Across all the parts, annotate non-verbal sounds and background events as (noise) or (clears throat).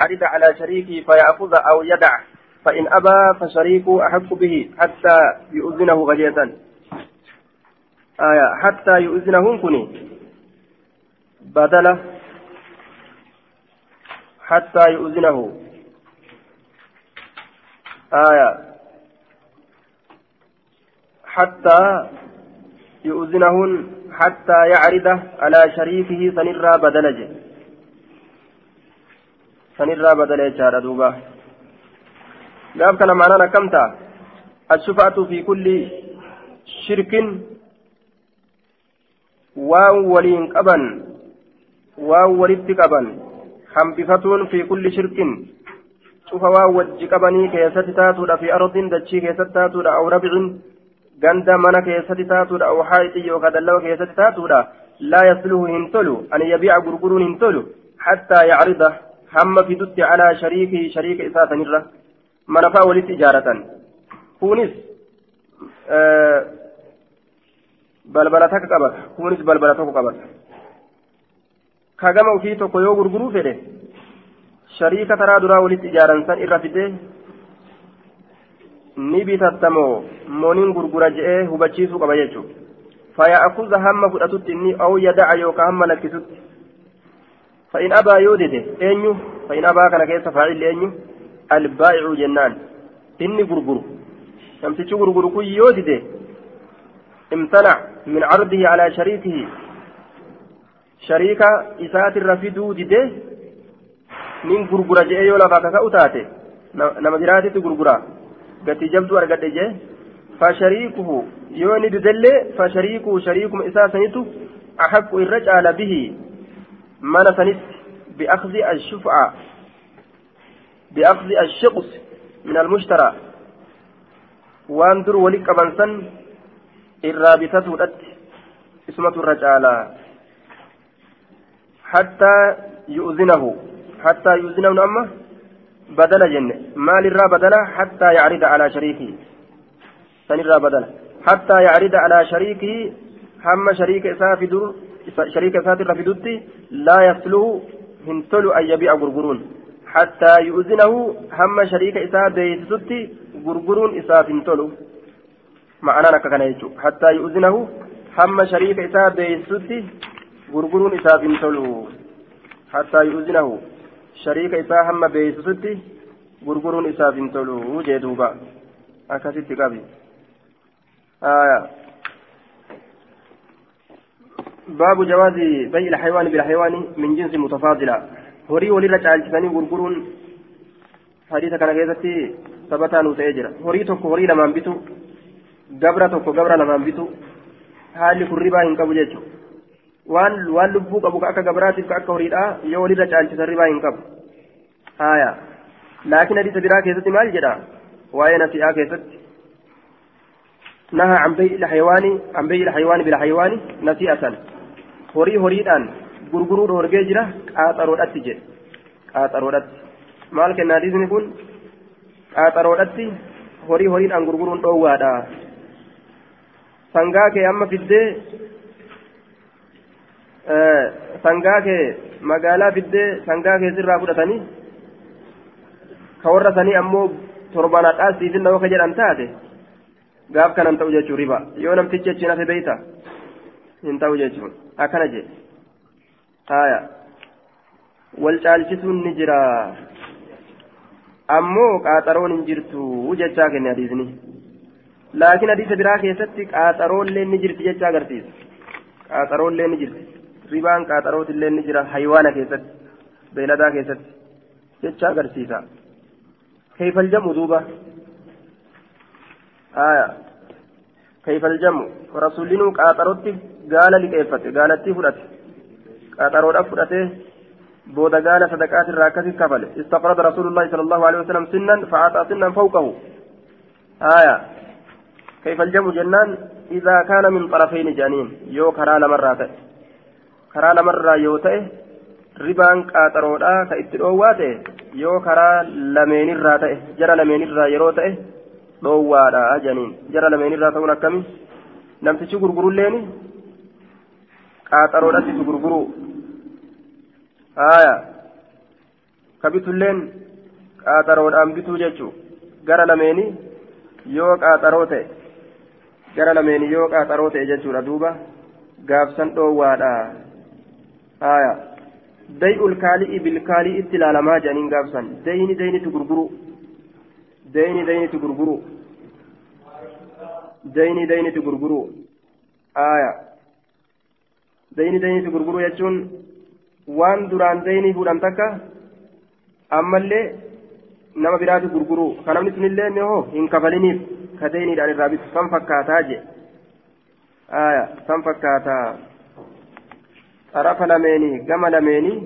عرض على شريكه فيأخذ أو يدع فإن أبى فشريكه أحق به حتى يؤذنه غلية آية حتى يؤذنه كني. بدله. حتى يؤذنه. آية حتى يؤذنهن حتى يعرض على شريكه سنرى سنرى بدلج هذا دوبا قال كان معنانا كمتا الشفعة في كل شرك واو ولين قبن واو ولدت قبن حنبفتون في كل شرك شوف واو وجه قبني كيست تاتودا في أرض دتشي كيست تاتودا أو ربع keessatti taatuudha oo haayitii yookaan dallawa keessatti taatuudha laa yasluhu hin tolu an yabiica gurguruun hin tolu hattaa yacrida hamma fidutti calaa shariikii shariika isaa sanirra mana faa walitti ijaaratan kunis balbala takka qabata kunis balbala tokko qabata kagama ofii tokko yoo gurguruu fedhe shariika taraa duraa walitti ijaaran san irra fidee ni bitattamoo mooniin gurgura je'ee hubachiisuu qaba jechuudha faya'akuza hamma fudhatutti inni aw yada'a yookaan hamma lakkisutti فإن أبى يودد أنيو فإن أبى كان كيس فاعل أنيو البائع جنان إني غرغر شمسيتش غرغر كي يودد امتنع من عرضه على شريكه شريكا إسات الرفيدو دده من غرغر جئي ولا فاكا أتاته نما جراتي غرغرا قتي جبدو أرقد جئي فشريكه يوني ددلي فشريكه شريكم إساسا يتو أحق إرجع به mana sanitti biakdi ashufca biakdi ashiqus min almushtaraa waan dur wali qaban san irraa bitatuudhatti isumatu irra caalaa hattaa yu'zinahu hattaa yu'zinahu amma جنة مال الرا بدل حتى يعرض على شريكه سن الرا بدل حتى يعرض على شريكه هم شريك إسافدر شريك إسافدر في لا يصله هنتلو أن يبيع غرغرون. حتى يؤذنه هم شريك إساف بيتسدي غرغرون إساف هنتلو. معنى نككن حتى يؤذنه هم شريك إساف بيتسدي غرغرون إساف هنتلو. حتى يؤذنه isaa hamma beeksisutti gurguruun isaaf hin tolu jee duuba akkasitti qabi باب جواز بيع الحيوان بالحيوان من جنس متفاضلة هوري ولي رجال غرغرون حديث كان كيستي ثبتان وتأجر هوري توكو هوري لما gabra tokko gabra lamaan bitu haalli kun ribaa hin qabu jechuudha waan waan lubbuu qabu ka akka gabraatiif ka akka horiidha yoo walirra caalchisan ribaa hin qabu haya laakiin hadiisa biraa keessatti maal jedha waa'ee nasi'aa keessatti naha an bay'i ilhayawaani an bay'i ilhayawaani bilhayawaani nasi'atan horii horiidhaan gurguruu dhoorgee jira qaaxaroodhatti jedhe qaaxaroodhatti maal kenna hadiisni kun qaaxaroodhatti horii horiidhaan gurguruun dhoowwaadha sangaa kee amma fiddee sangaa kee magaalaa fiddee sangaa kee sirraa fudhatanii ka warra sanii ammoo torbaanadhaa siifin nama ka jedhan taate gaaf kanan ta'u jechuun riba yoo namtichi achiin hafe beeyta hin ta'u jechuun akkana jee haaya wal caalchisuun ni jira ammoo qaaxaroon hin jirtu jechaa kenne hadiisni laakiin hadiisa biraa keessatti qaaxaroollee ni jirti jechaa agarsiisa qaaxaroollee ni jirti ribaan qaaxarootillee ni jira haywaana keessatti beeladaa keessatti jecha agarsiisa الجمع دوبا آية كيف الجمع رسولين قاطروتي قال لكيفته قالتي فرأت قاطرود أفرأته بودا قال صدقات الراكز كفل استقرض رسول الله صلى الله عليه وسلم سنا فأعطى سنا فوقه. آية. كيف الجمع جنان؟ إذا كان من طرفين جانين يو كرال مرات lamarraa yoo ta'e ribaan qaaxaroodha ka itti dhoowwaa ta'e yoo karaa lameenirraa ta'e jara lameenirraa dhoowwaadha janiin jara lameenirraa ta'uun akkami? Namtichi gurgurulleen qaaxaroodhatti itti gurguru. Haaya. Kabitulleen qaaxaroodhaan bituu jechuu gara lameeni yoo qaaxaroo ta'e gara lameeni yoo qaaxaroo ta'e jechuudha duuba. Gaafsan dhoowwaadha. Haya day'ul kaali'i bilkaalii itti ilaalamaa jedhaniin gaafsan. Dayni daynitu gurguru. Dayni daynitu gurguru dayni daynitu gurguru haya dayni daynitu gurguru jechuun waan duraan daynii fuudhan takka ammallee nama biraatu gurguru ka namni sunillee ni hoo hin kafaliniif ka deyniidhaan irraa bitu san fakkaataa je aya san fakkaataa xarafa lameenii gama lameenii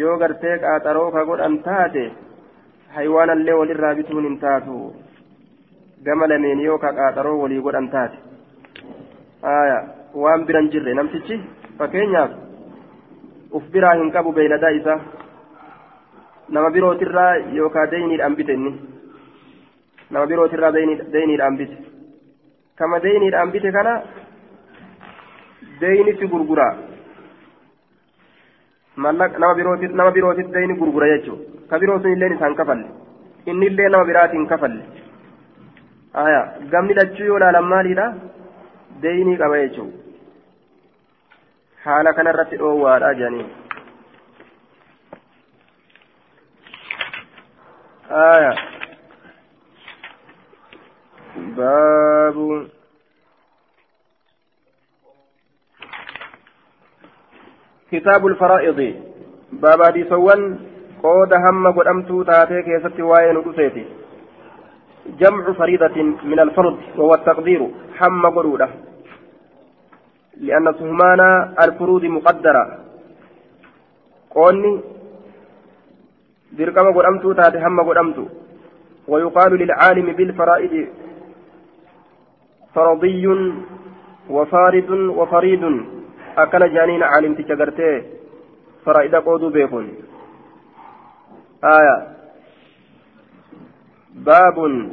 yoo gartee qaaxaroo ka godhan taate haywaanallee walirraa bituun hin taatu gama lameenii yoo ka qaaxaroo walii godhan taate. Waan biran jirre namtichi? Fakkeenyaaf uf biraa hin qabu beeyladaa isaa nama birootirraa yookaan deyniidhaan bite inni. Nama birootirraa deyniidhaan bite. Kama deyniidhaan bite kana deynitti gurgura nama birootit nama birootit deyni gurgura jechuudha. Ka biroo sun illee isaan kafalle. Inni illee nama biraatiin kafalle aya gamni lachuu yoo laalan maaliidha deynii qaba jechuudha haala kanarratti dhoowwaadha jedhanii. آية باب كتاب الفرائض باب حديثوان قود هم قدمتو تاتي كيست وين ودسيتي جمع فريضة من الفرض وهو التقدير. حم قرودة. لأن سهمان الفروض مقدرة. قوني dirqama godhamtuu taate hamma godhamtu ويقال للعالم بالفرائض فرضي وفارض وفريد أكن جانين عالم تشغرته فرائض قودو بيكون آية. باب.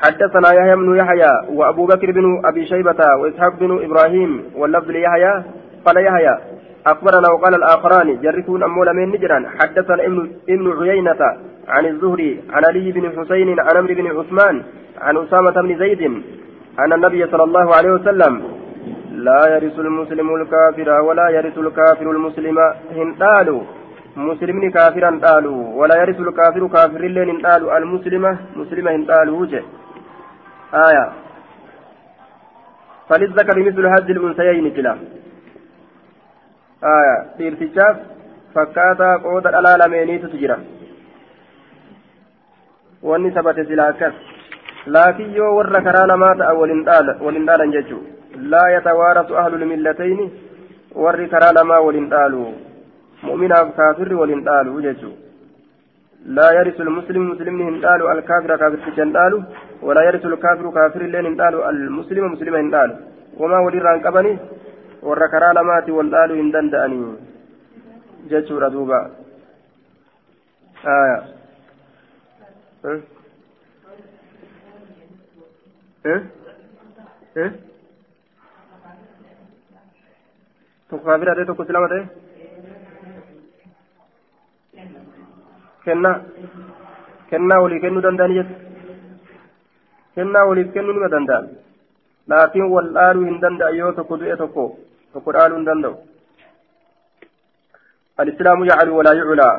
حدثنا يحيى بن يحيى وأبو بكر بن أبي شيبة وإسحاق بن إبراهيم واللفظ ليحيى. قال يحيى أخبرنا وقال الآخران جرثون أمول من نجران. حدثنا ابن, عيينة عن الزهري عن علي بن حسين عن عمرو بن عثمان عن أسامة بن زيد أن النبي صلى الله عليه وسلم لا يرث المسلم الكافر ولا يرث الكافر المسلم. هندالو مسلم كافرا قالوا ولا يرث الكافر كافر لين قالوا المسلمة مسلمة هندالو وجه آية فللذكر مثل هذه الأنثيين كلا lameeniitu jira wanni sabate silaa akkas laakiin yoo warra karaa namaa ta'a waliin dhaalan jechuu laa yatawaarasu ahlul millatayni warri karaa namaa waliin dhaalu mu'minaaf kaafirri waliin dhaalu jechuu لا يرث المسلم مسلم هندال الكافر كافر هندال ولا يرث الكافر كافر لين هندال المسلم مسلم هندال وما ولي ران قبني warra karaa lamaati wal dhaaluu hin danda'anii jechuudha duuba aya tokko kaafira ta'e tokko islaama ta'e kennaa kennaa walii kennuu danda'anii jechuudha kennaa waliif kennuu nima danda'an laakiin wal dhaaluu hin danda'an yoo tokko du'e tokko tokko dhaaluu hin danda'u الإسلام يعلو ولا يعلى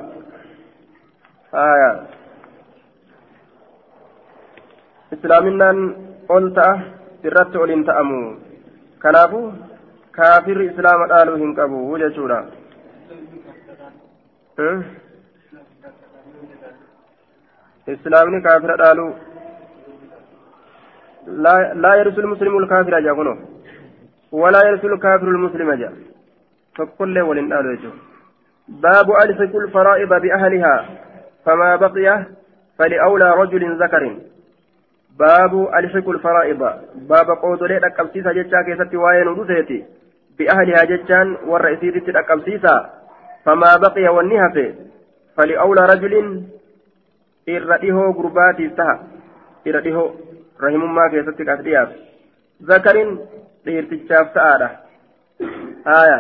آية إسلامنا قلت hin ta'amu kanaafu kaafirri islaama dhaaluu hin qabu jechuudha islaamni kaafira dhaaluu laa yarsul muslimu lkaafira jaa kuno? ولا يرسل الكافر المسلم جاء فكل ولن قالوا باب ألحق الفرائض بأهلها فما بقي فلأولى رجل ذكر باب ألحق الفرائض باب قود لي أكبسيسا جتشا كيست وين ودوسيتي بأهلها جتشان والرئيسيتي أكبسيسا فما بقي والنهف فلأولى رجل إرئيه قرباتي سها إرئيه رحم ما كيست أكدياف ذكر dhiirtichaaf ta'aadha. Haya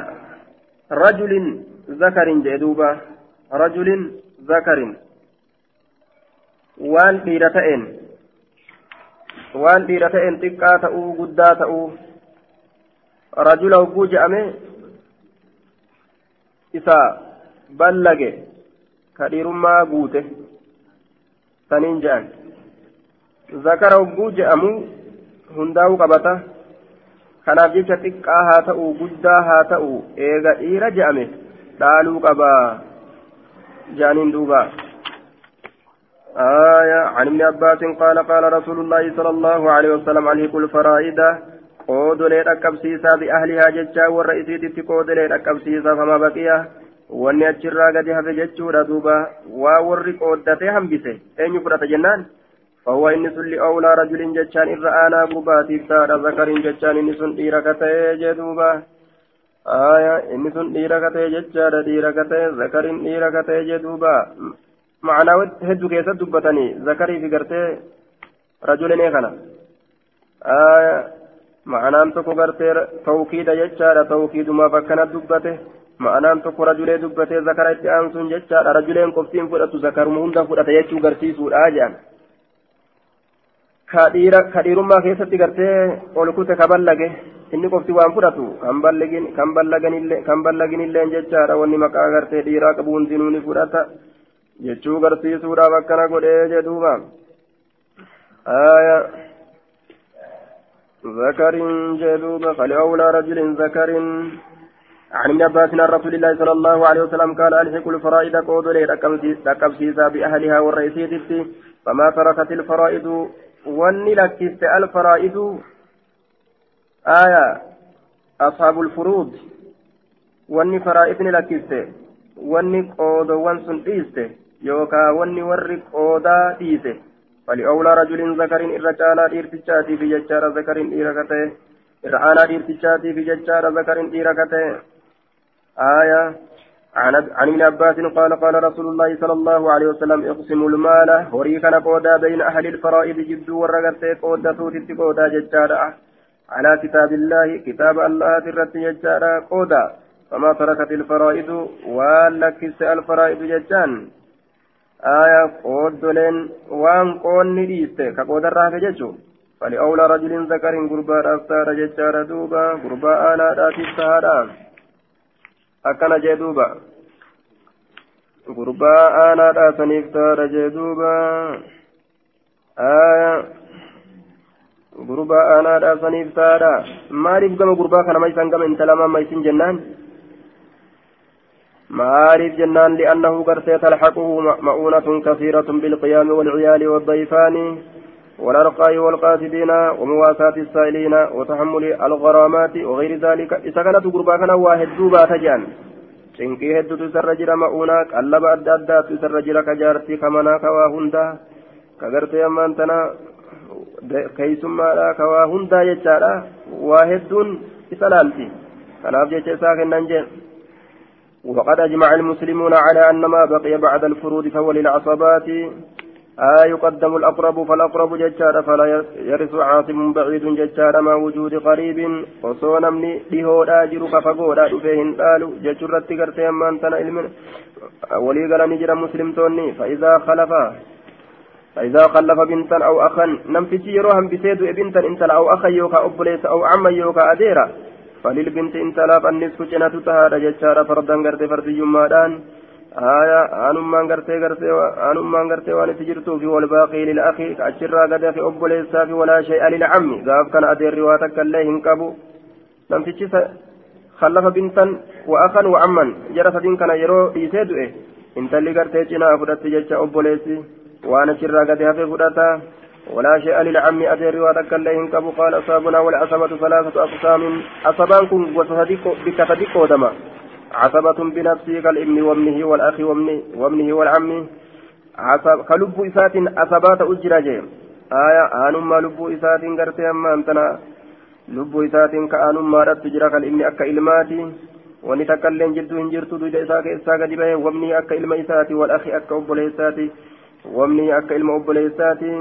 rajulin ذكر جدوبا رجل ذكر وان ديرتين وان ديرتين تقا تأو قدا تأو رجل وقو جأمي إسا بلغ كديرما قوته سنين جان ذكر وقو جأمو هنداو قبطه kanaaf jecha xiqqaa haa ta'u guddaa haa ta'u eega dhiira je'ame dhaaluu qabaa jaaniin duuba. آية عن ابن عباس قال قال رسول الله صلى الله عليه وسلم عليه كل فرائد قود ليت أكبسيسا بأهلها ججا والرئيسيت قود ليت أكبسيسا فما بقيه wanni achirraa gadi hafe jechuudha duuba. Waa warri qooddatee hambise. Eenyu fudhata jennaan? فهو إن سل أولى رجل جتشان إذا أنا قباتي تارى ذكر جتشان إن سن إيركته جدوبا آية إن سن إيركته جتشان إيركته ذكر إيركته جدوبا معنى هدو كيسة دبتني ذكري في قرته رجل نيخنا آية معنى تكو قرته توكيد جتشان توكيد ما فكنا دبته ma'anaan tokko rajulee dubbatee zakara itti aansuun jechaadha rajuleen qoftiin fudhatu zakaruma hunda fudhata jechuu garsiisuudha jedhan ka dhiirummaa keessatti gartee ol kute ka ballage inni qofti waan fudhatu kan ballaginillee jechaadha wanni maqaa gartee dhiiraa qabu hundinuu ni fudhata jechuu garsiisuudhaaf akkana godhee jedhuuba ذكر جدوب فلأولى رجل ذكر عن ابن عباس رسول الله صلى الله عليه وسلم قال ألحق الفرائض قود لي ركب سيسا بأهلها والرئيسية فما تركت الفرائض wanni lakkiste alfaraa'idu aya ashaabu lfuruud wanni faraa'idni lakkiste wanni qoodowwan sun dhiiste yookaa wanni warri qoodaa dhiise فلأولى رجل ذكر إر جالا ديرتشاتي في ججار ذكر إيركته إر آنا ديرتشاتي في ججار ذكر إيركته آية عن ابن عباس قال قال رسول الله صلى الله عليه وسلم اقسموا المال. هريكنا قودا بين أهل الفرائض جد ورغت قودا توتي قودا ججارا على كتاب الله كتاب الله ترت ججارا قودا. فما تركت الفرائض ولكس الفرائض ججان آية قودلين وان قون نديست. كقودا راك ججو فلأولى رجل ذكر قربا أفتار ججارا دوبا. قربا آنا راتي السهران jee duuba gurbaa aanaadhaa saniif taara jee duuba gurbaa aanaadhaa saniif taara maaliif gama gurbaa kana maysan gama intalamaa maysin jennaan maaliif jennaan li'annahu gartee talxaquhu ma'uunatun kasiiratun bilqiyaami walciyaali waddayfaani والأرقاء والقاصدين ومواساة السائلين وتحمل الغرامات وغير ذلك إذا كانت قربا كان واحد دوبا تجان ka jaartii ka manaa ka waa hundaa ka gartee ammaan tana keeysummaadha ka waa hundaa jechaadha waa hedduun isa laalti kanaaf jecha isaa kennan وقد أجمع المسلمون على أن ما بقي بعد الفروض فهو للعصبات آه يقدم الأقرب فالأقرب ججار فلا يرث عاصم بعيد ججار مع وجود قريب. وصونا من لهودا جرك فقودا فيهن قالوا ججرت تقرتي أما أنتنا علم ولي قال نجر مسلم توني فإذا خلف فإذا خلف بنتا أو أخا نمفتي يروهم بسيد بنتا انت أو أخا يوكا أبليس أو عما يوكا أديرا. فللبنت انت لا فالنصف جنة تهاد ججار فردا قرتي فرد يمادان آية أنمان غرتي غرتي أنمان غرتي وأنا تجرتو في والباقي للأخي كأشرا غدا في أبو ليسا في ولا شيء للعم غاف كان أدير رواتك الله هنكبو لم تجلس خلف بنتا وأخا وعما جرى فدين كان يرو يسيدو إيه انت اللي غرتي جنا فدت جتش أبو ليسي وأنا شرا غدا في فدتا ولا شيء للعم أدير رواتك الله هنكبو قال أصابنا والعصبة ثلاثة أقسام أصابانكم وتصديق بك صديق ودما عصبة بنفسه كالابن وابنه والأخ وابنه والعم عصب كلب إسات عصبات أجرج آية آنما لب إسات قرتي أما أنتنا لب إسات كآنما رت جرى كالابن أكا إلماتي illee jirtu hin jirtu duuda isaa keessaa gadi bahe wamni akka ilma isaati wal akhi akka obboleessaati wamni akka ilma obboleessaati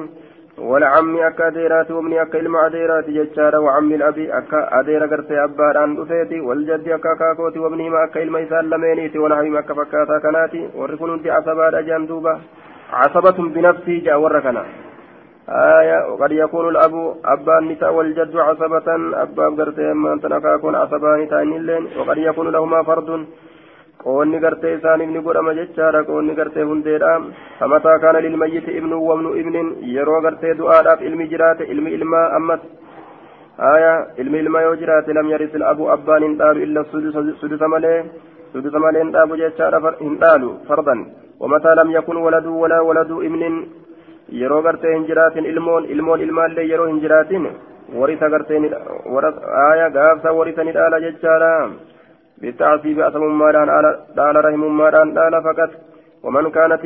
والعم أكا أديرات ومن أكا إلما أديرات ججارة وعم الأبي أكا أدير قرتي أباران أفيتي والجد أكا كاكوتي وابنهما أكا إلما إسان لمينيتي ونحوهما أكا فكاتا كناتي وركن أنت عصبات أجان دوبا عصبة بنفسي جاء وركنا آية وقد يكون الأب أبا النساء والجد عصبة أبا قرتي أما أنت نكاكون عصبان تاني وقد يكون لهما فرد. Qoonni gartee isaaniif ni godhama jechaadha. Qoonni gartee hundeedha famataa kaana lilmayyiti ibnu wamnu ibnin yeroo gartee du'aadhaaf ilmi jiraate ilmi ilmaa ammas aya ilmi ilmaa yoo jiraate lam yarisil abu abbaan hin dhaalu illa sudusa malee sudusa malee hin dhaabu jechaadha hin dhaalu fardan. Wamataa lam yakun waladuu walaa waladuu ibnin yeroo gartee hin jiraatin ilmoon ilmoon ilmaallee yeroo hin jiraatin warisa gartee aya gaafsa warisa ni dhaala بالتعصيب أسم ماران دال رحم ماران دال فقط. ومن كانت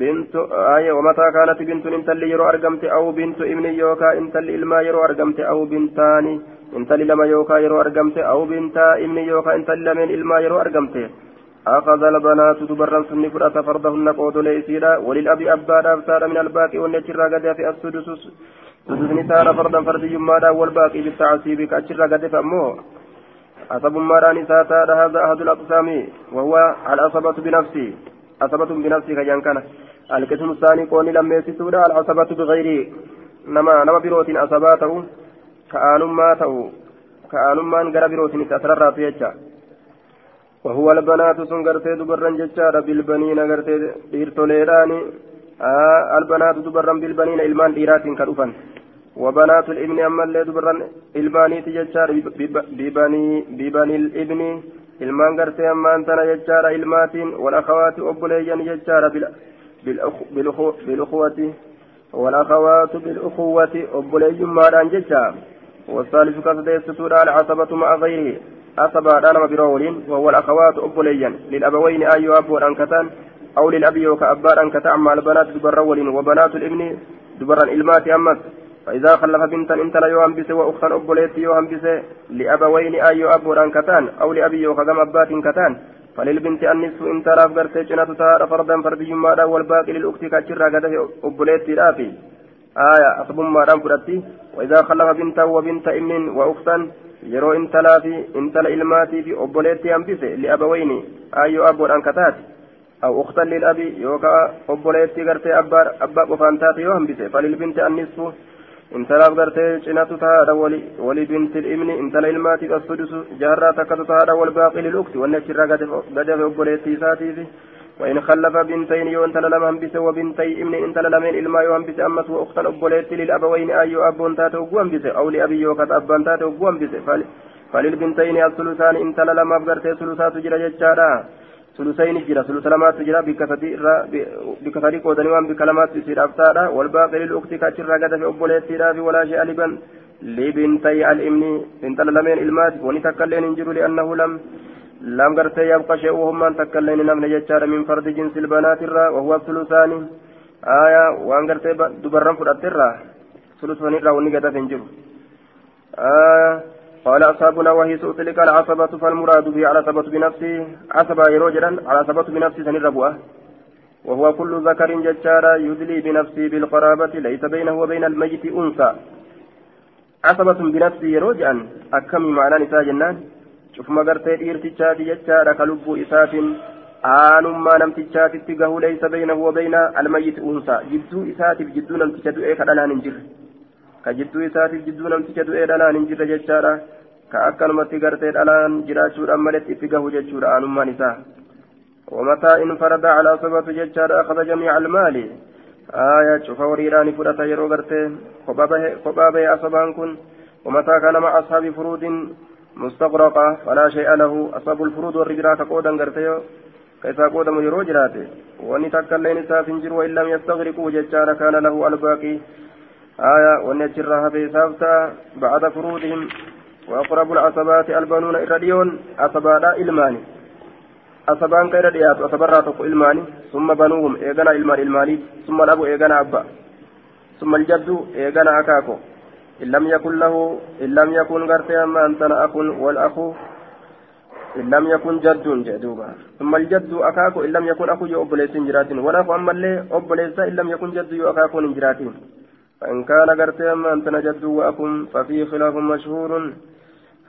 بنت آية ومتى كانت بنت انتل يرو أرقمت أو بنت ابن يوكا انتل إلما يرو أرقمت أو بنتاني انتل لما يوكا يرو أرقمت أو بنتا ابن يوكا انتل لمن إلما يرو أرقمت. أخذ البنات تبرن سني فرأة فرضهن قود ليسيرا. وللأب أبا أبتار من الباقي والنجر قد في السدس. سدس نتار فرضا فرد يمادا والباقي بالتعصيب كأجر قد فأمه عصب مران إساتا هذا أحد الأقسام وهو العصبة بنفسه عصبة بنفسه كجان كان القسم الثاني قول لما يسسودا العصبة بغير نما نما بروت عصباته كأنما تأو كأنما غير بروت تأثر يجا وهو البنات سنغرتي دبرن ججارة بالبنين غرتي ديرتوليراني آه البنات دبرن بالبنين إلمان ديرات كالوفن وبنات الإبن أما اللي دبران إلماني تججار ببني ببني الإبن. إلمان قرتي أما أنتنا ججار إلماتين والأخوات أبليا ججار بالأخوة. والأخوات بالأخوة أبلي ماران ججار والثالث كسديس سورة العصبة مع غيره. أصبع أنا برولين وهو الأخوات أبليا للأبوين أي أب أنكتان. أو للأبي وكأبار أنكتان. مع البنات دبر وبنات الإبن دبران إلمات أمس. فإذا خلف بنتا انت لا يوهم بس وأختا أبوليت يوهم بس لأبوين أي أبوران كتان أو لأبي يوخدم أبات كتان فللبنت النصف انت لاف قرتي جنة تهار فردا فردي ما والباقي للأخت كاتشرا قده أبوليت رافي. آية أصب ما رام فرتي. وإذا خلف بنتا وبنت ابن وأختا yeroo intalaa fi intala ilmaatii fi obboleetti hambise li'abawayni ayyoo abboodhaan kataate aw uktan lilabi yookaa obboleetti gartee abbaa qofaan taate yoo hambise falilbinti annisfu intalaaf gartee cinatu tahaadha wali binti ilmi intala ilmaatiif assudusu jaarraa takkatu tahaadha wal baaqi lilukti wanni achirraa gadafe obboleettii isaatiifi وإن خلف بنتين يو انت لم هنبس وبنتي ابن انت لمن إلما يو هنبس أمس وأختا أبوليت للأبوين أيو أبون تاتو هنبس أو لأبي يوكت أبان تاتو هنبس فللبنتين الثلثان انت لم أبقرت ثلثات جرى جتشارا ثلثين جرى ثلث لمات جرى بكثري قودني وان بكلمات يصير أفتارا والباقي للأخت كاتشر قد في أبوليت في ولا شيء لبن لبنتي الإمن انت لمن إلمات ونتكلم انجر لأنه لم لم قرت يبقى شيء وهم من تكلم نمن جتشار من فرد جنس البنات الرا وهو الثلثان آية وان قرت دبرن فرد الرا ثلثان الرا ونقدر تنجر آية قال أصحابنا وهي تلك العصبة فالمراد به عصبة بنفسه. عصبة يروجرا عصبة بنفسه سن الربوة. وهو كل ذكر ججارا يدلي بنفسه بالقرابة ليس بينه وبين الميت أنثى. عصبة بنفسه يروجا أكم معنى نساء جنان. شوف ما قرتي إرتشاتي ججارا كلب إساف. aanummaa namtichaatitti gahu laysa baynahu wa bayna almayyit unsa jidduu isaatiif jidduu namticha du'ee kadhanaan hin jirre ka jidduu isaatiif jidduu namticha du'ee dhalaan hin jirre jechaadha. Ka akkanumatti gartee dhalaan jiraachuudhaan maletti itti gahu jechuudha aanummaan isaa. ومتى انفرد على صبة ججار أخذ جميع المال آية شوف وريراني فرأت يرو غرتي خبابه أصبان كن ومتى كان مع أصحاب فروض مستغرقة فلا شيء له أصحاب الفروض والرجرات قودا غرتي كيف قودا يرو جراته ونتكلم نساف جرو وإن لم يستغرقوا ججار كان له الباقي آية ونجرها في سافتا بعد فروضهم وأقرب العصبات البنون إرديون عصبادا إلماني عصبان كير ديات وصبرا تقو إلماني ثم بنوهم إيغانا إلمان إلماني ثم الأب إيغانا أبا ثم الجد إيغانا أكاكو إن لم يكن له إن لم يكن غرتي أما أنتنا أخ والأخ إن لم يكن جد جدوبا ثم الجد أكاكو إن لم يكن أخو يو أبليس جراتين والأخ أما اللي أبليس إن لم يكن جد يو أكاكو جراتين فإن كان قرتي أما أنت نجد وأكم ففي خلاف مشهور.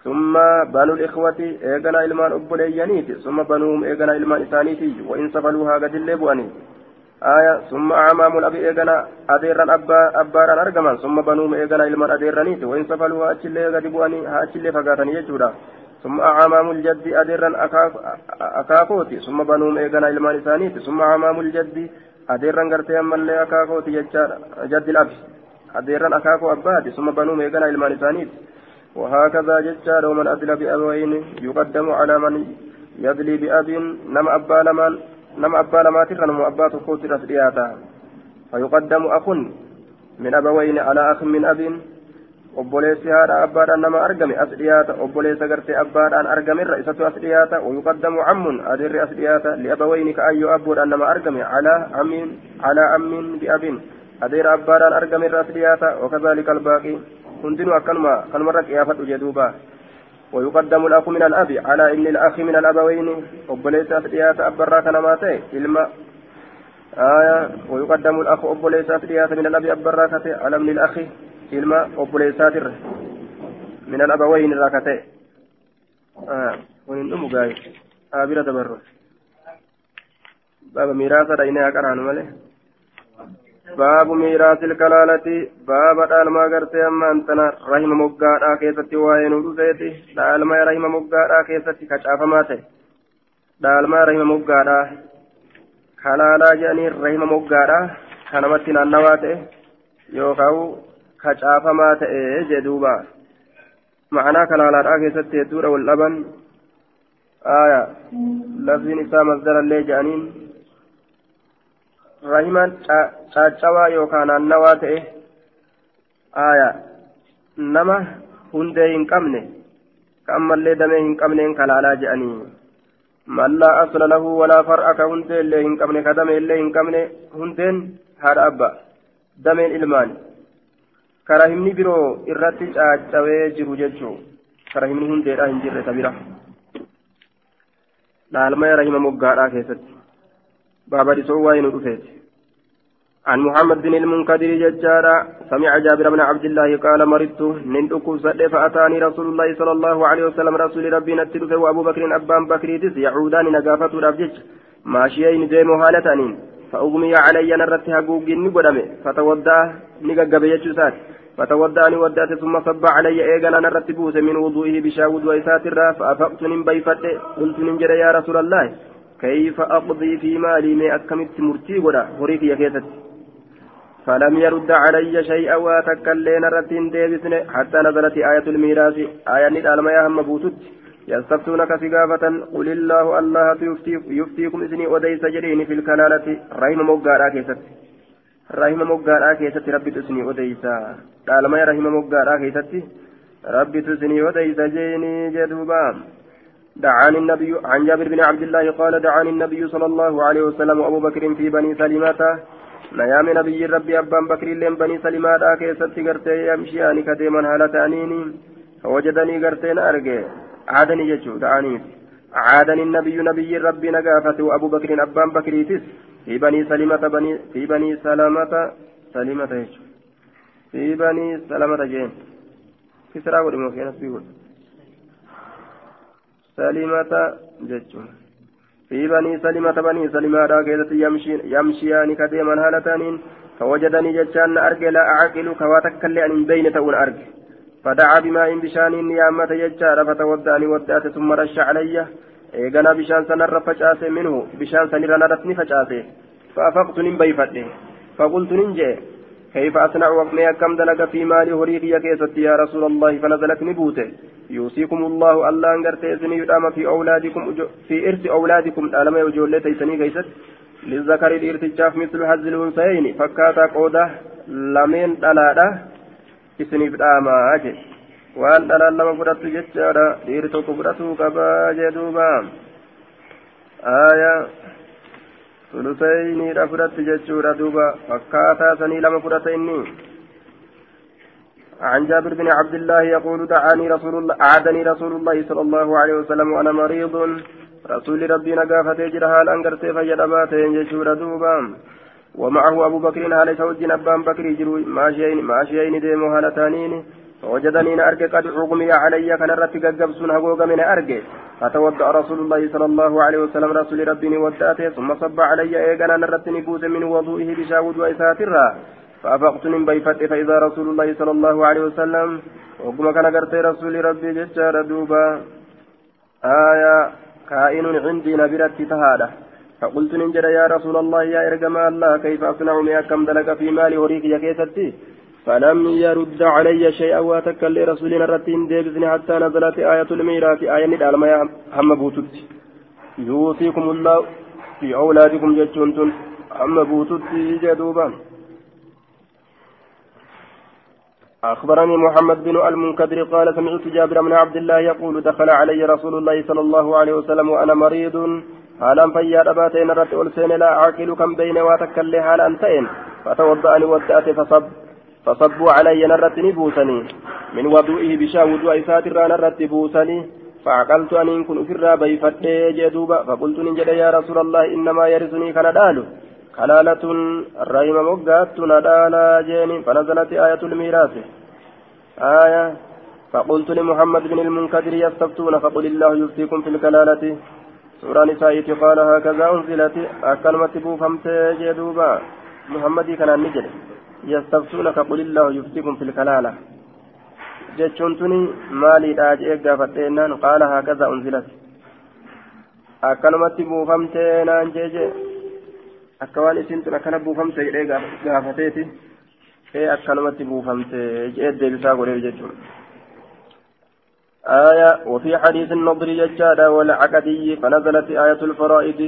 ثم بنو الإخوة إيقنا إلمان أبوليانيتي ثم بنوهم إيقنا إلمان إسانيتي. وإن سفلوها قد اللي بؤني آية. ثم أعمام الأبي إيقنا أديرا أبا أبارا أرقما ثم بنوهم إيقنا إلمان أديرانيتي. وإن سفلوها أتشلي قد بؤني ها أتشلي فقاتني يجودا. ثم أعمام الجد أديرا أكاكوتي ثم بنوهم إيقنا إلمان إسانيتي. ثم أعمام الجد أديرا قرتي أما اللي أكاكوتي جد الأب أديرا أكاكو أباتي ثم بنوهم إيقنا إلمان إسانيتي وهكذا ججار ومن أدل بأبوين يقدم على من يدلي بأب نم أبا لمن نم أبا لما نم أبا تقوت رسلياتا فيقدم أخ من أبوين على أخ من أب nama argame as dhiyaata obboleessa gartee abbaadhaan argamerra isatu as dhiyaata wayuqaddamu cammun adeerri as dhiyaata liabawayni ka ayyoo abboodhaan nama argame calaa ammin calaa ammin biabin adeera abbaadhaan argamerra as dhiyaata wakadhalika albaaqii hundinuu akkanuma kanumarra qiyaafadhu jedhuuba ويقدم الأخ من الأب على إن الأخ من الأبوين أبوليس أفديات أبرا كنماته إلما آية ويقدم الأخ أبوليس أفديات من الأب أبرا على من الأخ إلما أبوليسات من الأبوين راكته آه ونندم قاي آبرة تبرر باب ميراثة دينها كرهن ماله baabu miiraasil kalaalati baaba dhaalmaa gartee amma antana rahima moggaadhaa keessatti waa'ee nu dhufeeti dhaalmaa rahima moggaadhaa keessatti kacaafamaa ta'e. Dhaalmaa rahima moggaadhaa. Kalaalaa jedhanii rahima moggaadhaa kanamatti naannawaa ta'e yookaan kacaafamaa ta'e jedhuuba ma'anaa kalaalaadhaa keessatti hedduudha wal dhaban. Laftiin isaa masdarallee jedhaniin. Rahimaan caccawaa yookaan naannawaa ta'e aayaa nama hundee hin qabne ka damee hin qabneen kalaalaa je'anii mallaa asla lahu walaa far'a ka hundee illee hin qabne ka damee illee hin qabne hundeen haadha abba dameen ilmaan. Ka rahimni biroo irratti caccawee jiru jechuu ka rahimni hundeedhaa hin jirre ta bira dhaalmaya rahima moggaadhaa keessatti بابا سوى ندفت عن محمد بن المنكدر ججارا سمع جابر بن عبد الله قال مرضت من أكوسد فأتاني رسول الله صلى الله عليه وسلم رسول ربي نتلف وأبو بكر أبان بكر يعودان نقافة ربجج ماشيين ديم هالتانين فأغمي علي نرت هقوق نقدم فتودع نققب يجسات فتودعني ودات ثم صب علي ايغانا نرت من وضوئه بشا وضوء ساتر فأفقت نبيفت قلت ننجر يا رسول الله كيف أقضي في مالي ما أكملت مرتي ولا هريك يا فلم يرد علي شيئا واتكلين رتين ديبسن حتى نزلت آية الميراث. آية ندال ما يهم بوتت. يستفتونك سقافة قل الله الله يفتيكم إذني وديس جرين في الكلالة. رحم مقارا كيست رحم مقارا كيست ربي تسني وديسا قال ما رحم مقارا كيست ربي تسني وديس جيني جدوبام دعاني النبي عن جابر بن عبد الله قال دعاني النبي صلى الله عليه وسلم وأبو بكر في بني سلمة. نيام نبي ربي أبان بكر لين بني سلمة كيست غرتي يمشياني كديما هالتانيني. فوجدني غرتين أرجع عادني جتشو دعاني. عادني النبي نبي ربي نقافة وأبو بكر أبان بكريتس في بني سلمة بني في بني سلمة سلمة في بني سلمة جين كسرى ودمو في نسبي سلمة جتشون في بني سلمة بني سلمة راكزة يمشي يمشيان كديما هالتانين فوجدني جتشان أرجع لا أعقل كواتك اللي أن بين تقول أرجع فدعا بماء بشان نيامة جتشار فتودعني ودأت ثم رش علي إيقنا بشان سنر فجأسي منه بشان سنر نرتني فجأسي فأفقت نبيفته فقلت ننجي كيف أصنع وقمي كم دلق في مال هريقي كيست يا رسول الله فنزلت نبوته يوصيكم الله الله أنقرت إذني يدام في أولادكم في إرث أولادكم ألم يوجول لتيسني كيست للذكر الإرتجاف مثل هز الأنثيين فكاتا قودة لمن دلالة إسني بداما أجل dhalaan lama fudhattu jechaadha dhiirri tokko fudhatuu qabaa jedhuuba aayaa ثلثين رفرت جتشورا دوبا فكاتا سني لما فرت إني عن جابر بن عبد الله يقول دعاني رسول الله أعادني رسول الله صلى الله عليه وسلم وأنا مريض. رسول ربي نقافة جرها الأنقر سيفا يدبات جتشورا دوبا. ومعه أبو بكر على زوج أبان بكر جرو ماشيين ماشيين ديمو هالتانين. فوجدني أرجع قد أغمي علي كان رتي قبسون هقوق من أرجع فتوضأ رسول الله صلى الله عليه وسلم رسول ربي وداته ثم صب علي إيقنا نرتني بوز من وضوئه بشاود وإساترا فأفقت من بيفت فإذا رسول الله صلى الله عليه وسلم وقم كان قرت رسول ربي ججار دوبا آية كائن عندي نبرت تهادة. فقلت ننجر يا رسول الله يا إرجم الله كيف أصنع ما كم دلك في مالي وريك يا كيستي؟ فلم يرد علي شيئا واتكل لرسولنا الرتين ديبزني حتى نزلت آية الميراث. آية ندال ما هم بوتت يوصيكم الله في أولادكم جتشنتم هم بوتت جدوبا. أخبرني محمد بن المنكدر قال سمعت جابر بن عبد الله يقول دخل علي رسول الله صلى الله عليه وسلم وأنا مريض ta'een irratti ol seene laa caaqilu kan beeyne waa takkaillee haalaan ta'een fatawadda'ani wadda'ate fasabbuu calayya narratti ni buusanii min wadu'ihi bishaan wudu'a isaatirraa narratti buusanii فعقلت أن كن أفرا بيفت جدوبا فقلت نجد يا رسول الله إنما يرثني كان دالو كلالة الرحم مقات ندالا جيني فنزلت آية الميراث آية فقلت لمحمد بن المنكدر يستفتون فقل الله يفتيكم في الكلالة سورة نسائية قال هكذا أنزلت أكلمة بوفمت جدوبا محمد كان نجد يستفتونك قل الله يفتيكم في الكلالة جتشنتني مالي داجئ قافتينان قال هكذا أنزلت أكلمة بوفمت نان جيجي أكوان إسنتن أكنا بوفمت قافتيتي ee akkanumatti buufamte jee deebisaa godhee jechuudha. آية وفي حديث النضر ججادا والعقدي فنزلت آية الفرائض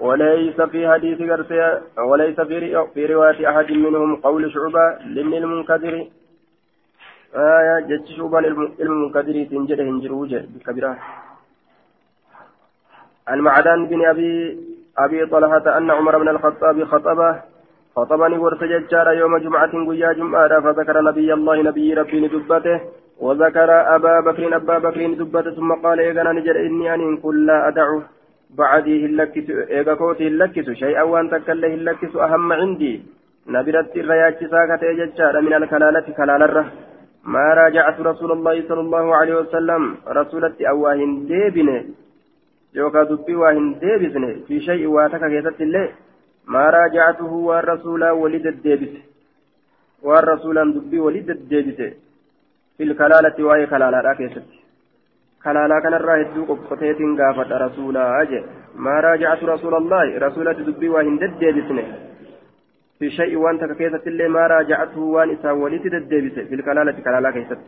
وليس في حديث غرسيا وليس في في رواية أحد منهم قول شعبة لمن المنكدر آية جج شعبة المنكدر تنجد هنجروجة بكبيرة عن معدان بن أبي أبي طلحة أن عمر بن الخطاب خطبه خطبني ورث ججارا يوم جمعة قيا جمعة فذكر نبي الله نبي ربي ندبته وذكر أبا بكر أبا بكر دبت ثم قال إيغانا نجر إني أن كل لا أدع بعدي هلكت إيغا كوتي هلكت شيئا وأن تكله هلكت أهم عندي. نبرت الرياج ساكت إججار من الكلالة كلالرة. ما راجعت رسول الله صلى الله عليه وسلم رسولتي أواهن ديبنه. yookaan dubbii waa hin deebisne fi shay'in waa takka keessatti illee maa raaja'atuhu waan rasuulaa walii deddeebise. Waan rasuulaan dubbii walii deddeebise fil kalaalatti waa'ee kalaalaadhaa keessatti. Kalaalaa kanarraa hedduu qophoteetiin gaafadha rasuulaa jee. Maa raaja'atu rasuulallaahi? Rasuulatti dubbii waa hin deddeebisne fi shay'in waan takka keessatti illee maa raaja'atuhu waan isaan walitti deddeebise fil kalaalatti kalaalaa keessatti.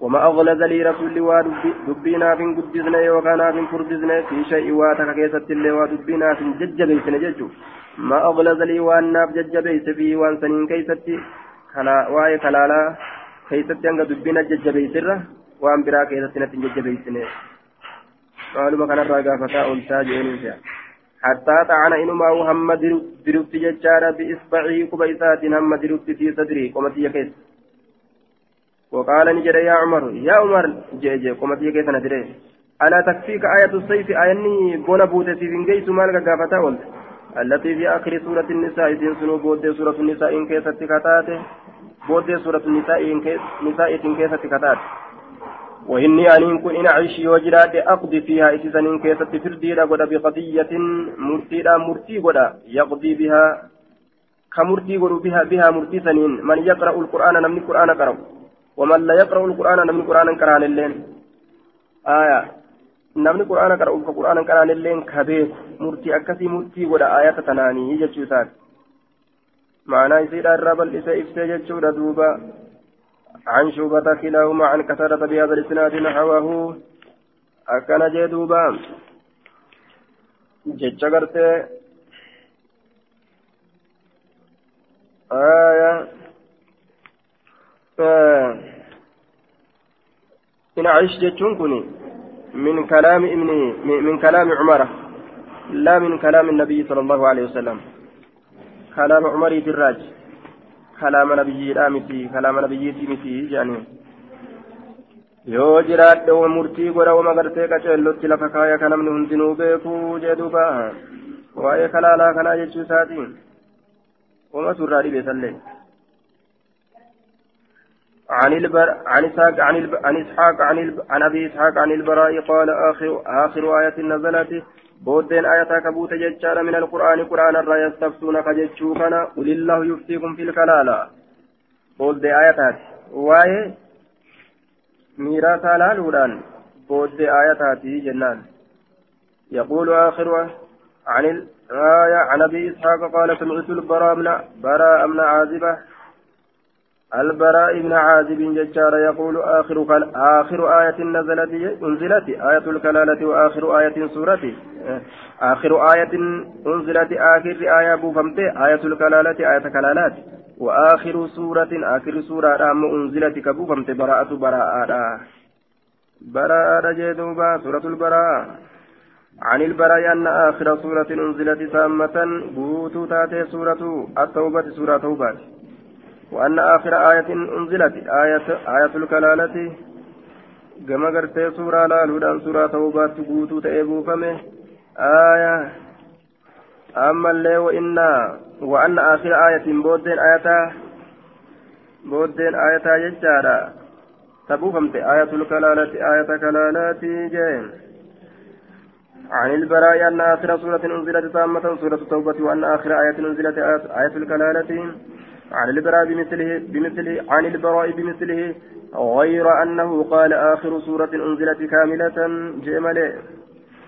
وما أغلظ لي رسول ودبينا في قدزنا وكان في فردزنا في شيء واتك كيست اللي ودبينا في ججبيسنا ججو ما أغلظ لي وان ناف ججبيس فيه وان سنين كيست كلا واي كلالا hanga dubbina jajjabeessirra waan biraa keessatti natti hin jajjabeessine maaluma kanarraa gaafataa oolchaa jeeniisa hattaa ta'ana inumaa hamma dirutti jechaadha bi'isbacii quba isaatiin hamma dirutti fi sadrii qomatiyya keessa وقال نجد يا عمر يا عمر جي جي قمتي كيف ندري ألا تكفيك آية السيف؟ آيني بونا بوتة في جيس مالك قافتا ولد. التي في آخر سورة النساء إذن سنو بود سورة النساء إن كيست كتاته بودي سورة النساء كيسة كتات وإني أن كن إن أعيش وجرات أقضي فيها إتسان كيسة فردي لقد بقضية مرتي لا مرتي قد يقضي بها كمرتي قد بها بها مرتي سنين. من يقرأ القرآن نمني القرآن قرأ. ومن لا يقرأ القرآن القرآن قرآن اللين. آية. qara'uuf ka quraana qaraan illeen kabeeku murtii akkasii murtii godha ayata tanaanii jechuu isaati معنى يصير الرب الإساء جتشورا دوبا عن شوبة كلاهما عن كثرة بهذا الإسناد نحوه. أكن جدوبا. جتش آية. آه. إن عيش جتشون كني من كلام ابن من كلام عمره لا من كلام النبي صلى الله عليه وسلم كلام عمر دراج كلام نبي رامتي كلام نبي تيمتي يعني yoo jiraadhe wa murtii godha wama gartee qaceellotti lafa kaaya ka namni hundinuu beekuu jee duuba waa'ee kalaalaa kanaa jechuu isaatiin وما ترى بيسلم عن البر عن إسحاق عن الب... عن إسحاق عن الب... عن أبي إسحاق عن البراء قال آخر آخر آية نزلت بودين آية كبوت ججار من القرآن قرآن الرا يستفتونك ججوكنا قل الله يفتيكم في الكلالة. بودين آيات واي؟ ميراثا لالودان بودين آيات جنان. يقول آخر عن الآية عن أبي إسحاق قال سمعت البراء من براء من عازبة البراء بن عازب ججار يقول آخر آخر آية نزلت أنزلت آية الكلالة وآخر آية سورة. آخر آية أنزلت آخر آية بوفمت آية الكلالة آية كلالات. وآخر سورة آخر سورة أم أنزلت كبوفمت براءة براءة. براءة جدوبا سورة البراءة. عن البراء أن آخر سورة أنزلت تامة بوتو تاتي سورة التوبة سورة توبة. وأن آخر آية أنزلت آية آية الكلالة. كما قرتي سورة لا لودان سورة توبة بوتو تأبو آية. أما اللي وإنا وأن آخر آية بودين آية بودين آية يجارة. تبوفمت آية الكلالة آية كلالات جين. عن البراء أن آخر سورة أنزلت تامة سورة التوبة وأن آخر آية أنزلت آية الكلالة. عن البراء بمثله بمثله عن البراء بمثله غير أنه قال آخر سورة أنزلت كاملة جمل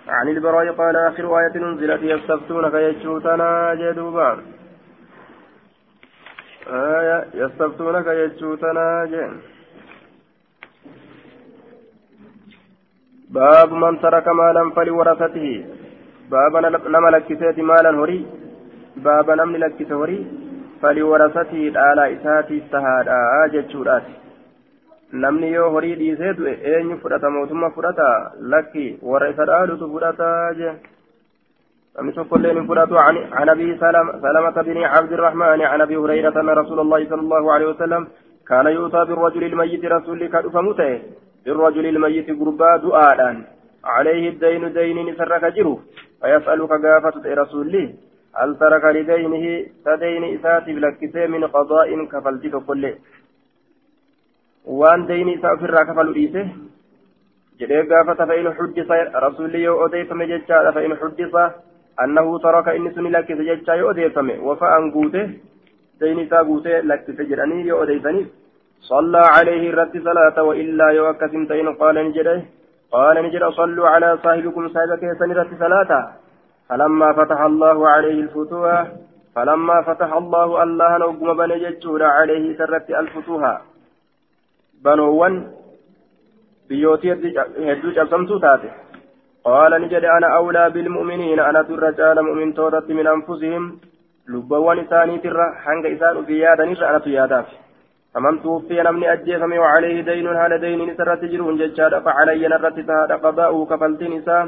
عن البراء قال آخر آية أنزلت يستفتونك يجوتنا جدوبا. آية يستفتونك يجوتنا جن. باب من ترك مالا فلورثته. باب نما لكسيت مالا هري باب نمن لكس هري فلورثته dhaala isaatiif tahaadha jechuudhaati namni yoo horii dhiisee du'e eenyu fudhata mootummaa fudhata lakki warra isa dhaalutu fudhata jee namni tokkollee hin fudhatu عن ابي سلمة بن عبد الرحمن عن ابي هريرة ان رسول الله صلى الله عليه وسلم كان يؤتى بالرجل الميت رسول كأفمته بالرجل الميت قربا دعاء عليه الدين دين سرك جرو فيسألك قافة رسول هل ترك لدينه تدين إساتي بلكسي من قضاء كفلتك كله وان دين إساء في كفل إيسه xuddisa rasuulli yoo odeeffame jechaadha fa'in xuddisa annahu taraka inni suni lakkise jechaa yoo odeeffame wafa'an guute dayni isaa guute lakkise jedhanii yoo odeessaniif صلى عليه الرد صلاة وإلا يوكس تين قال نجده قال نجد صلوا على صاحبكم صاحبك سنرت صلاة فلما فتح الله عليه الفتوح فلما فتح الله الله نوقم بني جتشورا عليه سرت الفتوح بنوان بيوتي هدو جبسمتو تاتي. قال نجد أنا أولى بالمؤمنين أنا الرجال مؤمن تورت من أنفسهم. لبوان إساني ترى حنق إسان بيادا نرى أنا تيادات فمن توفي نمني أجيسمي وعليه دين هال دين نسرت جرون ججاد فعلي نرت تهاد قضاؤه كفلت نسام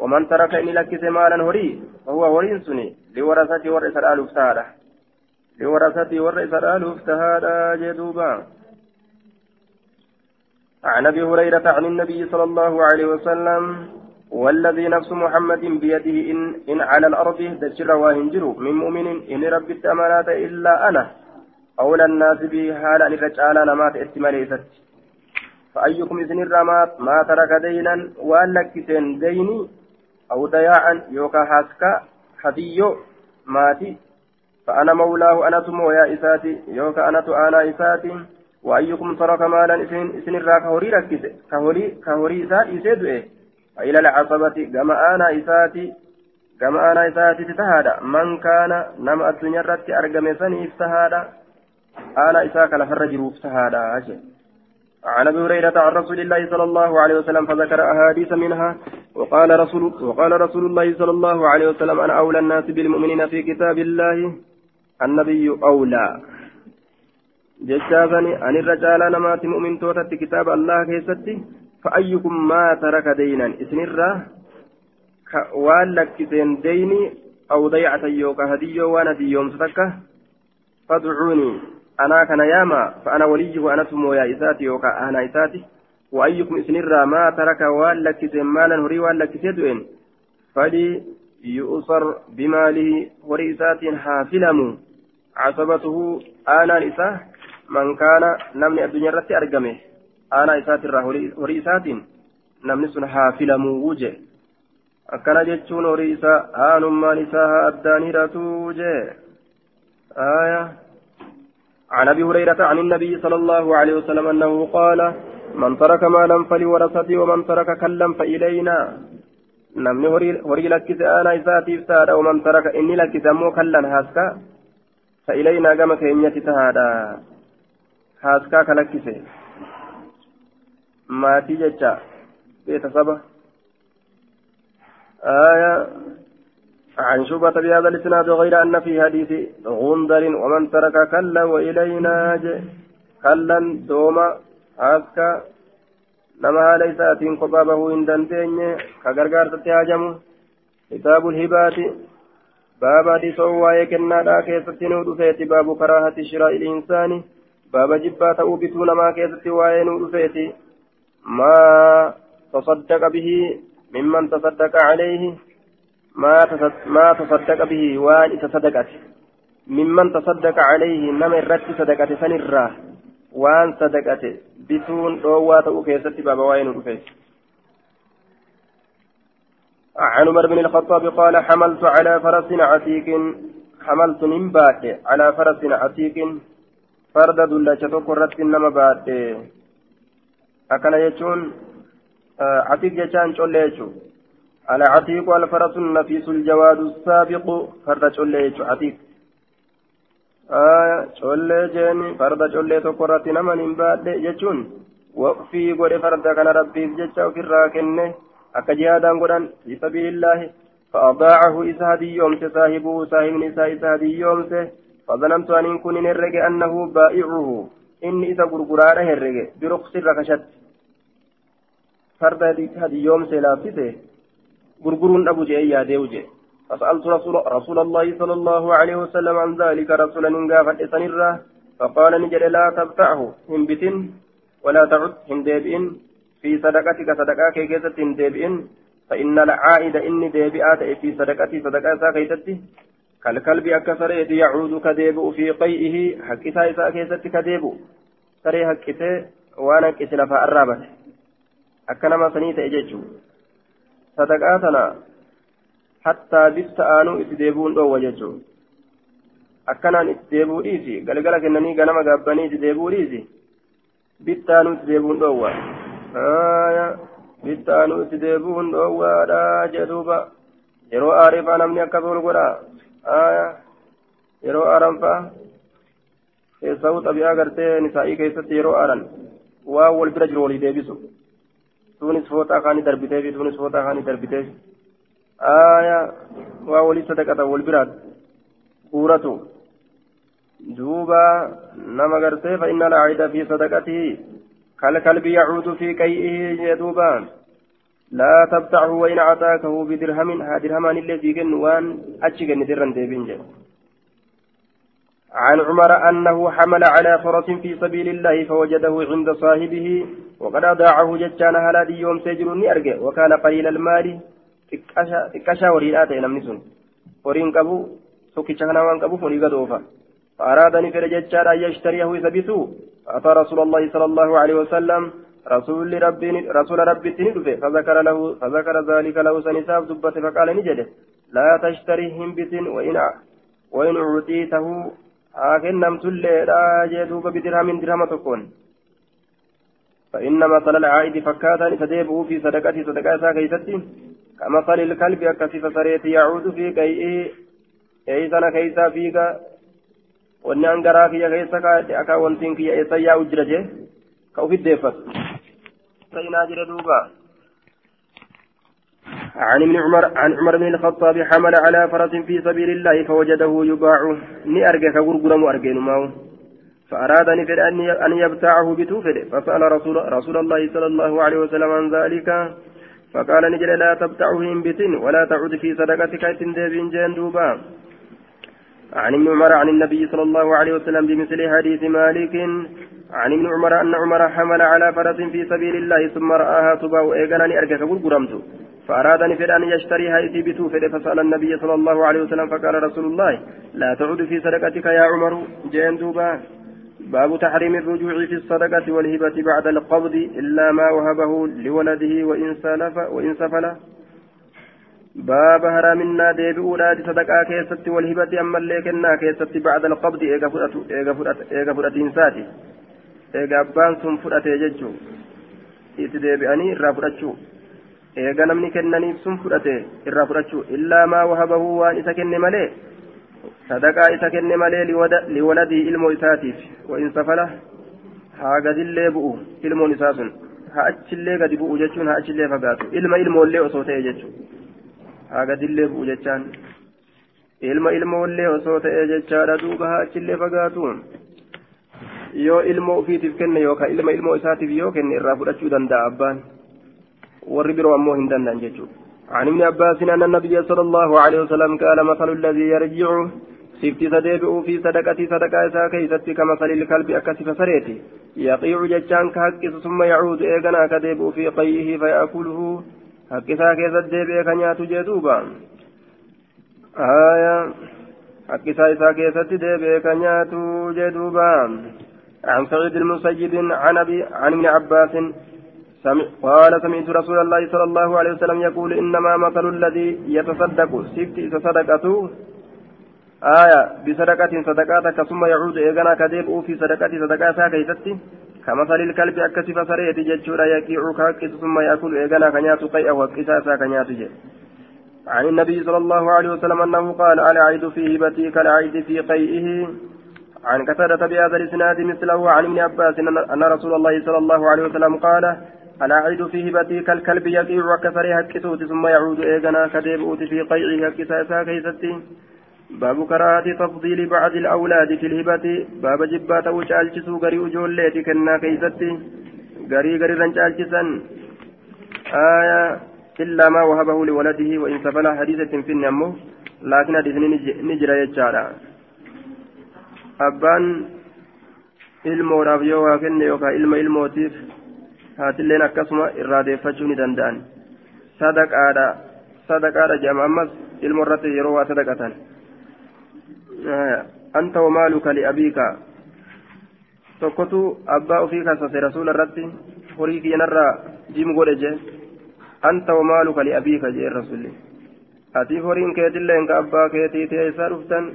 ومن ترك إني لك مالا هري فهو هري سني. لورثتي ورث الألف تهادا لورثتي ورث الألف تهادا جدوبا. عن أبي هريرة عن النبي صلى الله عليه وسلم والذي نفس محمد بيده إن إن على الأرض تجر وهنجر من مؤمن إن رب الامانات إلا أنا. أولى الناس به حالا الرجال نمات اتماليست فأيكم إذن الرمات ما ترك دينا والكتين ديني أو ضياعا يوكا حاسكا هديو ماتي فانا مولاه أنا تمو يا اساتي يوكا أنا تو أنا اساتي وأيكم ترك مالا إسن إسن الرا كهوري ركز كهوري كهوري إسات إسدوه فإلى العصبة كما أنا إساتي كما أنا إساتي تتهادى من كان نم الدنيا رتي أرقم سني افتهادى أنا إساك لفرج افتهادى عن ابي هريره عن رسول الله صلى الله عليه وسلم فذكر احاديث منها وقال رسول وقال رسول الله صلى الله عليه وسلم أنا اولى الناس بالمؤمنين في كتاب الله النبي اولى jechaasani anirra caalaa namaati mu'mintootatti kitaaba allah keessatti fa'ayyukum maa taraka deynan isinirraa waan lakkiseen deyni aw dayacatan yookaa hadiyyoo waan hadiyyoomsu takka fadcuunii anaa kana yaama fa'ana waliyyihu anatu mooyaa isaati yookaa aanaa isaati وأيكم إسنرا ما ترك والك مالا هري والك سيدوين. فلي يؤصر بماله ورئيسات حافلم. عصبته آنا نساء من كان نمني الدنيا رتي أرقمه. آنا إسات هري إسات نمني سن حافل موجه akkana jechuun horii isaa haanummaan isaa haa addaan hidhatuu عن أبي هريرة عن النبي صلى الله عليه وسلم أنه قال من ترك مالا فلورثته ومن ترك كلا namni horii lakkise aanaa isaatiif tahaadha waman taraka inni lakkise ammoo kallan haaskaa fa ilaynaa gama keenyatti tahaadha haaskaa ka lakkise maatii jecha beetasaba آية عن شبة بهذا الإسناد غير أن في حديث غندر ومن ترك كلا وإلينا كلا دوما حاسكا nama haala isaatiin kophaa bahuu hin dandeenye ka gargaarsatti haajamu kitaabul hibaati baaba hadisoo waa'ee kennaadhaa keessatti nu dhufeeti baabu karaahati shiraa'il insaani baaba jibbaa ta'uu bituu namaa keessatti waa'ee nu dhufeeti maa tasaddaqa waan isa sadaqate mimman tasaddaqa calayhi nama irratti sadaqate sanirraa waan sadaqate bituun dhoowwaa ta'uu keessatti baaba waa'ee nu dhufees عن عمر بن الخطاب قال حملت على فرس عتيق حملت بعد على فرس عتيق فرد دلة تقرت إنما بعد أكن يجون عتيق يجان على عتيق الفرس النفيس الجواد السابق فرد شوليجو عتيق. collee jeeni farda collee tokko irratti naman hin baadhe jechuun waqfii godhe farda kana rabbiif jecha ofirraa kenne akka jihaadaan godhan fi sabiilillaahi فأضاعه إسا هديومس صاحبه صاحب نساء إسا هديومس فظننت أن كن هرج أنه بائعه. إن إسا غرغران هرج برخص ركشت فرد هديومس لافته غرغرون أبو جي يا ديوجي فسألت رسول, رسول الله صلى الله عليه وسلم عن ذلك رسولا نقافت سنرة فقال نجد لا تبتعه هنبت ولا تعد هندبئن في صدقتك صدقاك كيست هندبئن فإن العائد إني ديبئات في صدقتي صدقاتا كيستي كالكلب أكثريت يعود كديب في قيئه حكتا إسا كيست كديب سري حكته وأنا كسل فأرابت أكنما سنيت إججو sadaqaa tana hattaa bitta aanuu itti deebi'uun dhoowwa jechuun. Akkanaan itti deebi'uu dhiisi? Galgala kennanii ganama gaabbanii itti deebi'uu dhiisi? Bitta aanuu itti deebi'uun dhoowwa. Bitta aanuu itti deebi'uun dhoowwaadha jedhuuba yeroo aarifaa namni akka tolu godha. Yeroo aaranfaa keessawuu xabi'aa gartee nisaa'ii keessatti yeroo aaran? Waan wal bira jiru walii deebisu. Tuunis fooxaa kaanii darbiteefi tuunis fooxaa kaanii darbiteefi. آية وولي صدقة والبراد كورته دوبا نما غرتي فإن العيد في صدقته كالكلب يعود في كيئه يدوبا لا تبتعه وإن أعطاكه بدرهم ها درهمان الذي كن وان أتشكن درن ديبين عن عمر أنه حمل على فرس في سبيل الله فوجده عند صاحبه وقد أضاعه جتان هلادي يوم سجر أرجع وكان قليل المال horiidhaa ta'e namni sun horiin qabu tokkicha kana waan qabuuf horii gadoofa فأرادني في رجال أن يشتريه يثبته. فأتى رسول الله صلى الله عليه وسلم رسول ربي رسول ربي تندفه فذكر له فذكر ذلك له سنساب دبته فقال نجده لا تشتريهم بت وإن وإن أعطيته آكن نمت الليلة جدوب بدرهم درهم تكون. فإن مثل العائد فكاتا فديبه في صدقته صدقاتها كيستي. كمثل الكلب أكثف سريت يعود في كيئه إيسانا كيسا فيك. akka wantiin kiyya eessa yaa'u jira jee ka ufit deeffatu سينا جرى دوبا. عن ابن عمر عن عمر بن الخطاب حمل على فرس في سبيل الله فوجده يباع. ني أرجع غرغرم أرجين معه فأراد أن يبتاعه بتوفر فسأل رسول, رسول الله صلى الله عليه وسلم عن ذلك. فقال نجل لا تبتعهم بتن ولا تعد في صدقتك تندبين جان عن ابن عمر عن النبي صلى الله عليه وسلم بمثل حديث مالك. عن ابن عمر أن عمر حمل على فرس في سبيل الله ثم رآها تباع. إيقانني أركك غرغرمت فأراد أن يشتريها إتي بتو فسأل النبي صلى الله عليه وسلم فقال رسول الله لا تعود في صدقتك يا عمر. جين دوبا باب تحريم الرجوع في الصدقة والهبة بعد القبض إلا ما وهبه لولده وإن سلف وإن سفل. باب هرامنا ديبئوا لا صدقة كيست والهبة أما اللي كنا كيست بعد القبض إيغا فرأت إنساتي. إيغا أبان سن فرأت يججو إتي ديبئني إرى فرأتشو eega namni kennaniif sun fudhate irraa fudhachuu illaa maa wahabahu waan isa kenne malee? Sadaqaa isa kenne malee liwaladii ilmoo isaatiif. Wa'in safala haa gadillee bu'u ilmoon isaa sun. Haa achillee gadi bu'u jechuun haa achillee fagaatu. Ilma ilmoollee osoo ta'e jechuun. Haa gadillee bu'u jechaan. Ilma ilmoollee osoo ta'e jechaadha duuba haa achillee fagaatu. Yoo ilmoo ofiitiif kenne yookaan ilma ilmoo isaatiif yoo kenne irraa fudhachuu danda'a abbaan. warri biroo ammoo hin danda'an jechuudha عن ابن عباس أن النبي صلى الله عليه وسلم قال مثل الذي يرجع سفت سديبئ في صدقة صدقة إساء كيست كمثل الكلب أكسف سريتي يقيع ججان كهكس ثم يعود إيغنا كديبئ في قيه فيأكله هكسا كيست ديبئ كنيات جدوبا آية هكسا إساء كيست ديبئ كنيات جدوبا عن سعيد المسيب عن أبي عن ابن عباس قال سمعت رسول الله صلى الله عليه وسلم يقول إنما مثل الذي يتصدق سفت صدقته آية بصدقة صدقاتك ثم يعود إيغانا كذب في صدقة صدقاتها كيستي كمثل الكلب أكسف سريت جتشورا يكيع كاكس ثم يأكل إيغانا كنيات قيئة وكساسا كنيات عن النبي صلى الله عليه وسلم أنه قال العيد في هبتي كالعيد في قيئه. عن كثرة بهذا الإسناد مثله عن ابن عباس أن رسول الله صلى الله عليه وسلم قال العيد في هبتي كالكلب يقيع وكسر هكسوت ثم يعود إيغنا كديبوت في قيعه هكسا كيستي. باب كراهة تفضيل بعض الأولاد في الهبة. باب جبات وشالشسو غري أجوليتي كنا كيستي. غري غري رنشالشسا آية إلا ما وهبه لولده وإن سفل حديثة في النمو. لكن حديث نجرى يجارا أبان ilmoodhaaf yoo waa kenne yookaan ilma ilmootiif haatilleen akkasuma irraa deeffachuu ni danda'an sadaqaadha sadaqaadha jedhama ammas ilmo irratti yeroo waa sadaqatan anta wamaaluka liabiika tokkotu abbaa ofii kasase rasuula irratti horii kiyyanarraa jim godhe je anta wamaaluka liabiika jee rasulli atiif horiin keetilleen ka abbaa keetii isaa dhuftan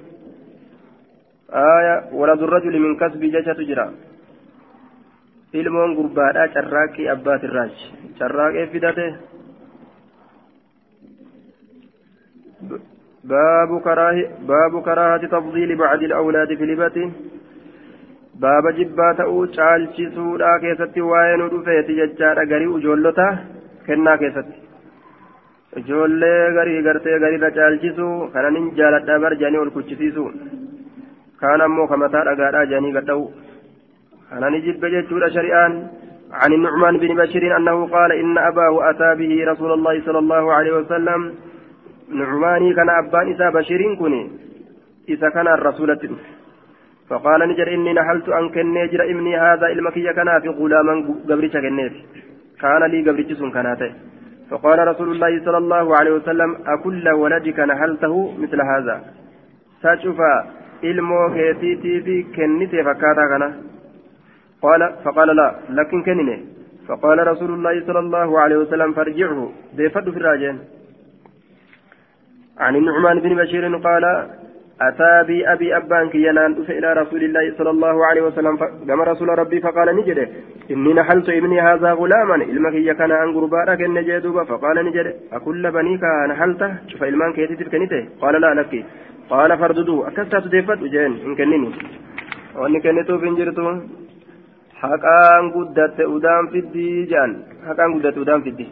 aya waladu rajuli min kasbii jechatu jira ilmoon gurbaadhaa carraaqqii abbaatirraachi carraaqqee fidate. Baabu karaahati tafdiili bacdi alawlaadi filibati baaba jibbaa ta'uu caalchisuudhaa keessatti waa'ee nu dhufeeti jechaadha garii ijoollota kennaa keessatti. Ijoollee garii gartee gariirra caalchisuu kananin jaaladhaa bar jedhanii ol kuchisiisuu. Kaan ammoo kamataa dhagaadhaa jedhanii gadha'uu kana ni jibbe jechuudha shari'aan عن النعمان بن بشير أنه قال إن أباه أتى به رسول الله صلى الله عليه وسلم. نعماني كان أبان إسا بشير كني إذا كان الرسول فقال نجر إني نحلت أن كنيجر إمني هذا المكي كان في غلاما قبرتش كنيف كان لي قبرتش كانته فقال رسول الله صلى الله عليه وسلم أكل ولدك نحلته مثل هذا. سأشوف ilmoo keetiitii fi kennite fakkaataa kana قال فقال لا لكن كنني فقال رسول الله صلى الله عليه وسلم فارجعه. بيفد في الراجين. عن النعمان بن بشير قال أتى بي أبي أبان كينان إلى رسول الله صلى الله عليه وسلم كما رسول ربي فقال نجد. إني نحلت ابني هذا غلاما المكي كان عن قربانك النجدوبة فقال نجد. أكل بنيك نحلته؟ شوف إلمان كيتي كنته قال لا لك. قال فرددوا أكثت ديفت وجين إن كنني وأني كنتو بنجرتو. Haqaan guddatte udaan fiddii jedhan haqaan guddatte udaan fiddii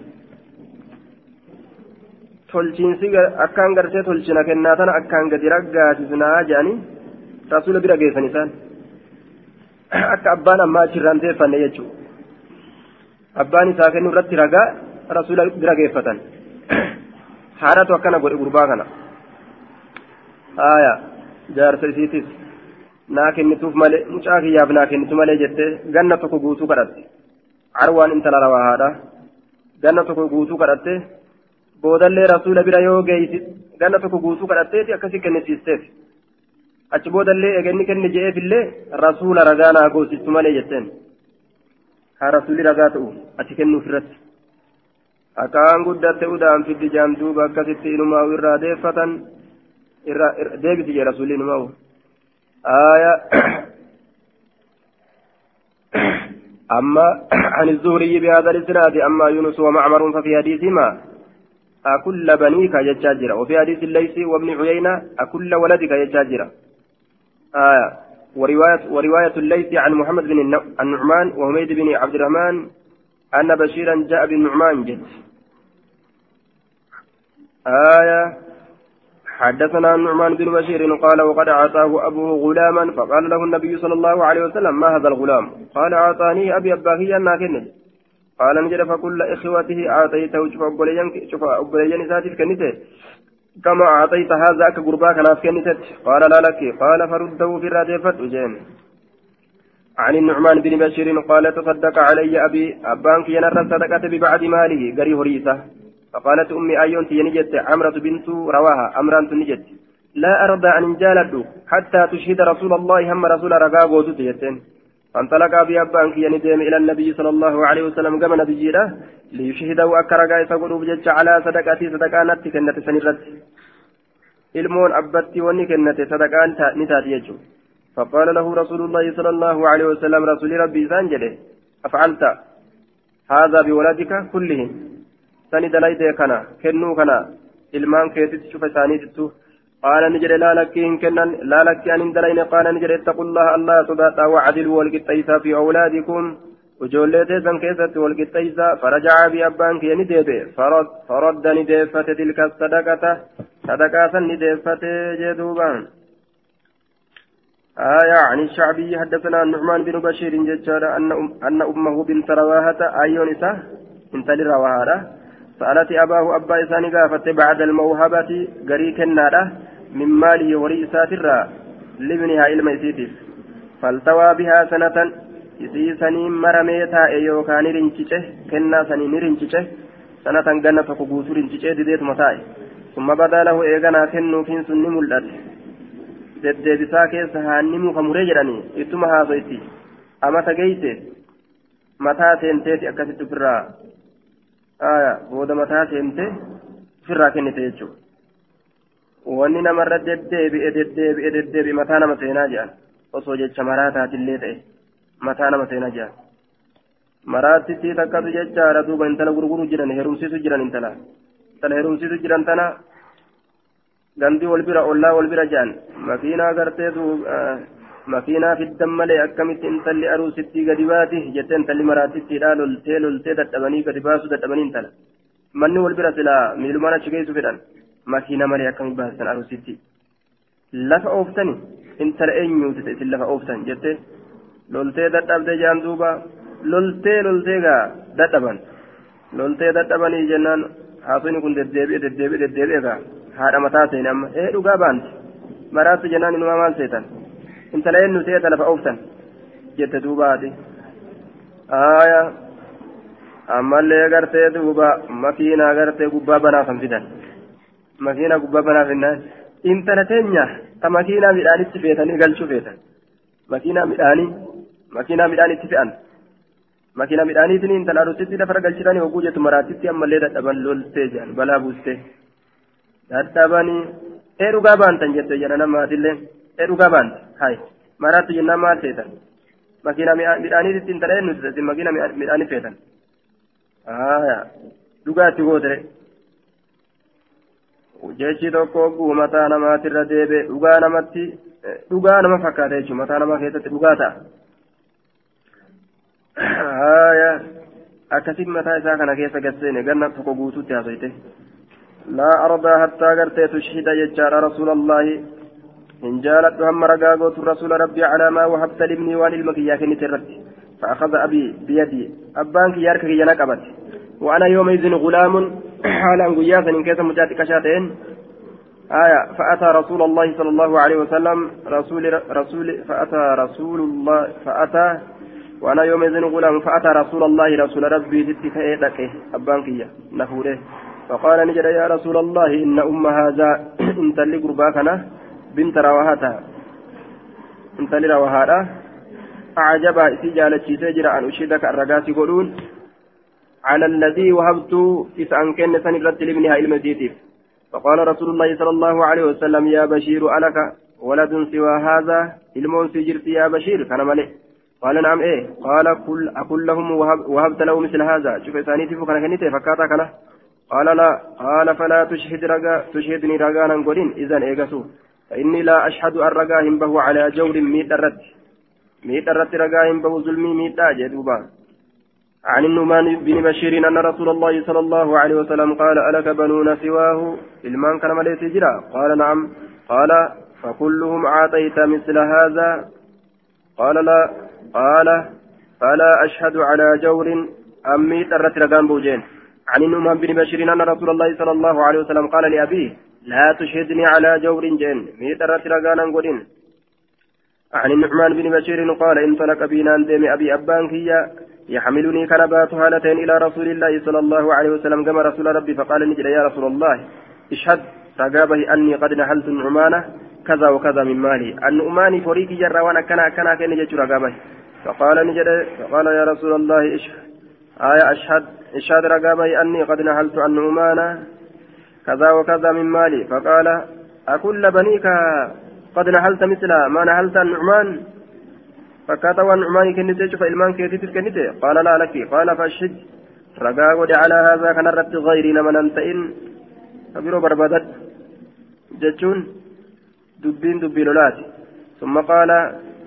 tolchiinsi akkaan gartee tolchina kennaa tana akkaan gadi raggaasisnaa jedhanii rasuula bira geessan isaan akka abbaan ammaa achirraan teeffanne jechuudha abbaan isaa kennu irratti ragaa rasuula bira geeffatan haadhatu akkana godhe gurbaa kana haaya jaarsa isiitis naa kennituuf malee mucaa kiyyaaf naa kennitu malee jettee ganna tokko guutuu kadhatte. Carwaan intala rawaahaadha ganna tokko guutuu kadhatte boodallee rasuula bira yoo geeysi ganna tokko guutuu kadhatteeti akkasi kennisiisteef achi boodallee egenni kenni je'eefillee rasuula ragaa naa goosistu malee jetteen. Haa rasuulli ragaa ta'u achi kennuuf irratti. Akkaan guddatte udaan fiddi jaamduuba akkasitti inumaa'u irraa deeffatan deebisi jee rasuulli inumaa'u آية أما عن الزهري بهذا الإسناد أما يونس ومعمر ففي حديثهما أكل بنيك يجاجر وفي حديث الليث وابن عيينة أكل ولدك يجاجر. آية. ورواية ورواية الليث عن محمد بن النعمان وحميد بن عبد الرحمن أن بشيرا جاء بالنعمان جد. آية. حدثنا النعمان بن بشير قال وقد أعطاه أبوه غلاما فقال له النبي صلى الله عليه وسلم ما هذا الغلام؟ قال أعطاني أبي أباهي أنا كنت قال نجد فكل إخوته أعطيته شوف أبوليان شوف أبوليان ساتف كنته كما أعطيت هذا كقرباك ناس كنتت قال لا لك. قال فرده في الرادفة وجين عن النعمان بن بشير قال تصدق علي أبي أبانك ينرى صدقة ببعد ماله. قري هريسة. فقالت أمي أيون تينجت عمرة بنت رواها. أمران تنجت لا أرضى أن جالد حتى تشهد رسول الله هم رسول رقا قوتت يتين فانطلق أبي أبان كي ندم إلى النبي صلى الله عليه وسلم كما نبيجيره ليشهده أكرقا يسقط بجج على صدقاتي صدقانات كنت سنرت. ilmoon abbatti wanni kennate sadaqaan ni taati jechuudha فقال له رسول الله صلى الله عليه وسلم رسول ربي سانجله أفعلت هذا بولدك سني دليت كنا كنو كنا ilmaan keetitti cufa isaaniitittu قال نجري لا لك إن كنا لا لك أن دلين قال نجري اتقوا الله الله صداتا وعدلوا والقطيسا في أولادكم وجولي تيسا كيست والقطيسا فرجع بأبان كي نديبه فرد, فرد نديفة تلك الصدقة صدقة نديفة جدوبان آية عن الشعبي حدثنا النعمان بن بشير ججارة أن أمه بنت رواهة أيونسة بنت لرواهة سألت أباه أبا إساني قافت بعد الموهبة قريك النارة من ماله وريسات الرا لابنها إلما يسيتف فالتوى بها سنة isii saniin maramee taa'e yookaan ni rincice kennaa sanii ni rincice sanatan ganna tokko guutuu rincicee dideetuma taa'e summa badaa lahu eeganaa kennuufiin sun ni mul'ate deddeebisaa keessa haannimuu kamuree jedhanii ittuma haaso'itti amata geeyse mataa seenteeti akkasitti ofirraa aya booda mataa seente ofirraa kennite jechuudha wanni namarra deddeebi'e deddeebi'e deddeebi'e mataa nama seenaa jedhan osoo jecha maraa taatillee ta'e mataa nama seenaa jedhan maraattitti takkatu jechaadha duuba intala gurguru jiran herumsiisu jiran intala intala herumsiisu jiran tana gandi wal bira ollaa wal bira jedhan makiinaa gartee makiinaa fiddan malee akkamitti intalli aruusitti gadi baati jettee intalli maraatittiidha loltee loltee dadhabanii gadi baasuu dadhabanii intala manni wal bira silaa miilumaan achi geessu fedhan makiina malee akkamitti baasan aruusitti lafa ooftani intala eenyuuti isin lafa ooftan jettee loltee dadhabdee jaan duuba loltee loltee gaa dadhaban loltee dadhabanii jennaan haasoni kun deddeebi'e deddeebi'e deddeebi'e gaa haadha mataa seene amma ee dhugaa baanti maraatti jennaan inumaa maal seetan intala eenyu seeta lafa ooftan jette duubaati aaya ammallee gartee duuba makiinaa gartee gubbaa banaafan fidan makiinaa gubbaa banaaf jennaan intala teenya ta makiinaa midhaanitti feetanii galchuu feetan makiinaa midhaanii makiinaa midhaan itti fe'an makiina midhaaniitiin intala aduusitti lafa galchitanii hogguu jettu maraatitti ammallee dadhaban loltee jedhan balaa buustee dadhabanii ee dhugaa baantan jette jedha namaatillee ee dhugaa baante hay maraatti jennaan maal feetan makiina midhaaniitti intala eenyuti makiina midhaanii feetan dhugaatti gootere jechi tokko hogguu mataa namaatirra deebe dhugaa namatti dhugaa nama fakkaata jechuudha mataa namaa keessatti dhugaa ta'a. akkasin mataa isaa kana keessa gasseene ganna tokko guutuutti haasoyte laa ardaa hattaa gartee tushhida jechaadha rasuula allaahi ragaa gootu rasuula rabbii calaa maa wahabta libnii waan ilma kiyyaa kennite irratti فأخذ أبي بيدي. أبانك يارك ينا قبت وأنا يومئذ غلام. (clears throat) حالا قياسا إن كيس مجاتي كشاتين. آية. فأتى رسول الله صلى الله عليه وسلم. رسول رسول فأتى رسول الله فأتى. وأنا يوم إذن غلام. فأتى رسول الله رسول ربي ستي كأيدك أبانكية نفوره فقال نجد يا رسول الله إن أم هذا (clears throat) انت اللي قرباكنا. بنت رواهاتها انت اللي رواهاتها أعجبها إسي جالتشي سجر أن أشهدك الرقاس يقولون على الذي وهبت إذا أن كان سنرد لابنها المزيتف فقال رسول الله صلى الله عليه وسلم يا بشير ألك ولد سوى هذا؟ إلمون سجرت يا بشير. كان ملئ. قال نعم إيه. قال كل أقول لهم وهب وهبت له مثل هذا. شوف ثاني تفو كان كنيته فكاتا كان قال لا. قال فلا تشهد رجا تشهدني رجانا قولين. إذا إيقسو فإني لا أشهد أن رجاهم به على جور ميت الرد ميت الرد رجاهم به ظلمي ميت أجدوبا عن النعمان بن بشير أن رسول الله صلى الله عليه وسلم قال ألك بنون سواه؟ إلمان كان مليس جرا. قال نعم. قال فكلهم أعطيت مثل هذا. قال لا. قال فلا أشهد على جور أمي ترت رقام بوجين. عن النعمان بن بشير أن رسول الله صلى الله عليه وسلم قال لأبيه لا تشهدني على جور جين مي ترت رقانا قولين عن النعمان بن بشير قال انطلق بنا ديم أبي أبان كيا يحملني كنبات هالتين إلى رسول الله صلى الله عليه وسلم كما رسول ربي. فقال نجد يا رسول الله اشهد. رقابه أني قد نحلت النعمانة كذا وكذا من مالي. النعمان فريق جرى وانا كنا كنا كن يجت رقابه فقال نجد. فقال يا رسول الله اشهد. آية أشهد. اشهد رقابه أني قد نحلت النعمانة كذا وكذا من مالي. فقال أكل بنيك قد نحلت مثل ما نحلت النعمان؟ فكاتا والنعمان كنتي شوف إلمان كيتي كنتي قال لا لك. قال فاشهد رقا ودي على هذا كان رت غيري لمن أنتئن فبرو بربادت. جتشون. دبين دبي لولاتي ثم قال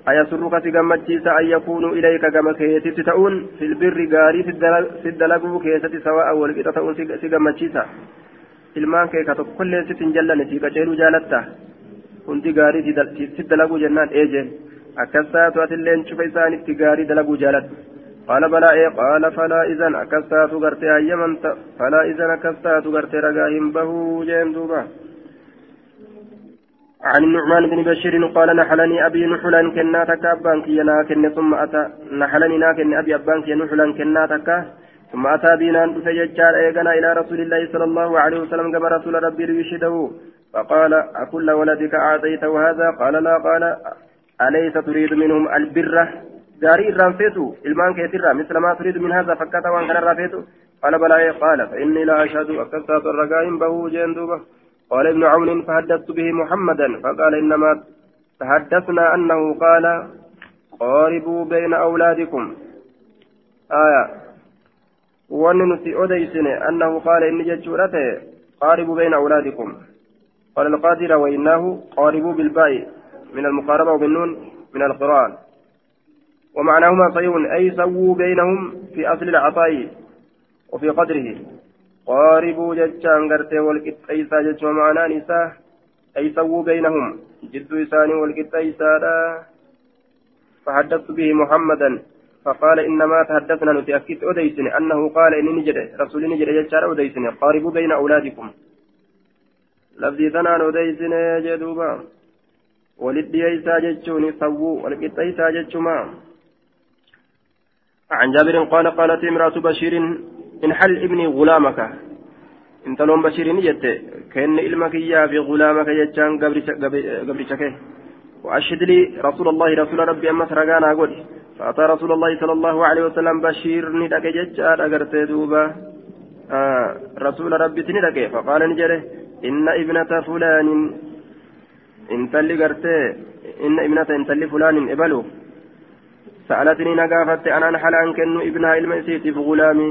أيسرك سجمتشيس أن يكونوا إليك كما كيتي تؤون في البر غاري في الدلقو كيتي سواء والقطة تؤون سجمتشيسا ilmaan kee ka tokko kolleen sitti hin jallanne sii qaceeluu jaalatta hundi gaarii si dalaguu jennaan eejeen akkas taatu atilleen cufa isaanitti gaarii dalaguu jaaladhu قال بلى إيه قال فلا إذن أكستات غرتي أيمن فلا إذن أكستات غرتي رقاهم به جين دوبا عن النعمان بن بشير قال نحلني أبي نحلا كنا تكابان كي كن ثم أتى نحلني ناكن أبي أبان كي نحلا كنا تكا ثم أتى بنا فججار إيقنا إلى رسول الله صلى الله عليه وسلم كما رسول ربي ليشهده. فقال أكل ولدك أعطيته هذا؟ قال لا. قال أليس تريد منهم البرة داري الرانفيتو إلمان كيترا مثل ما تريد من هذا فكتا وان كان الرافيتو قال بلى. قال فإني لا أشهد. أكثرت الرقائم به جندوبة قال ابن عون فحدثت به محمدا. فقال إنما تحدثنا أنه قال قاربوا بين أولادكم. آية. وننسي أديسن أنه قال إني جتشورته قاربوا بين أولادكم قال القادر وإنه قاربوا بالباء من المقاربة وبالنون من القرآن ومعناهما صحيح أي سووا بينهم في أصل العطاء وفي قدره قاربوا جتشان قرتي والكتايسا جتش ومعنى نساء أي سووا بينهم جد إساني والكتايسا فحدثت به محمدا فقال إنما تحدثنا نتأكد أديسني. أنه قال إني نجد رسول نجد جتشار أديسني. قاربوا بين أولادكم. لفظي ثنان أديسني جدوبا. ولدي إيسا جتشوني سووا والكتايسا جتشما عن جابر قال قالت امرأة بشير انحل ابني غلامك. انت لون بشير نجت كأن علمك يا في غلامك يجان قبرشك. وأشهد لي رسول الله رسول ربي أما سرقانا أقول فأتى رسول الله صلى الله عليه وسلم بشير ندك ججار أقرت دوبا. آه رسول ربي تندك فقال نجره إن ابنة فلان انت اللي قرتي إن ابنة انت اللي فلان إبلو. سألتني نقافت أنا نحل عن كنو ابنها المسيت في غلامي.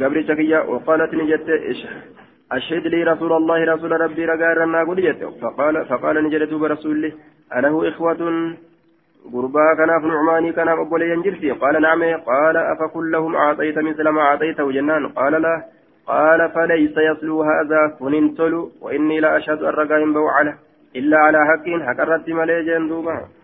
قبل شكية وقالت نجت أشهد لي رسول الله رسول ربي رقار جت فقال فقال نجت برسول أله إخوة قربا كناف نعماني كناف أبو ينجرتي قال نعم. قال أفكلهم أعطيت مثل ما أعطيته جنان. قال لا. قال فليس يصلو هذا. فننتل وإني لا أشهد أن رقائم بوعله. إلا على حق. حكرت ملي جندوبا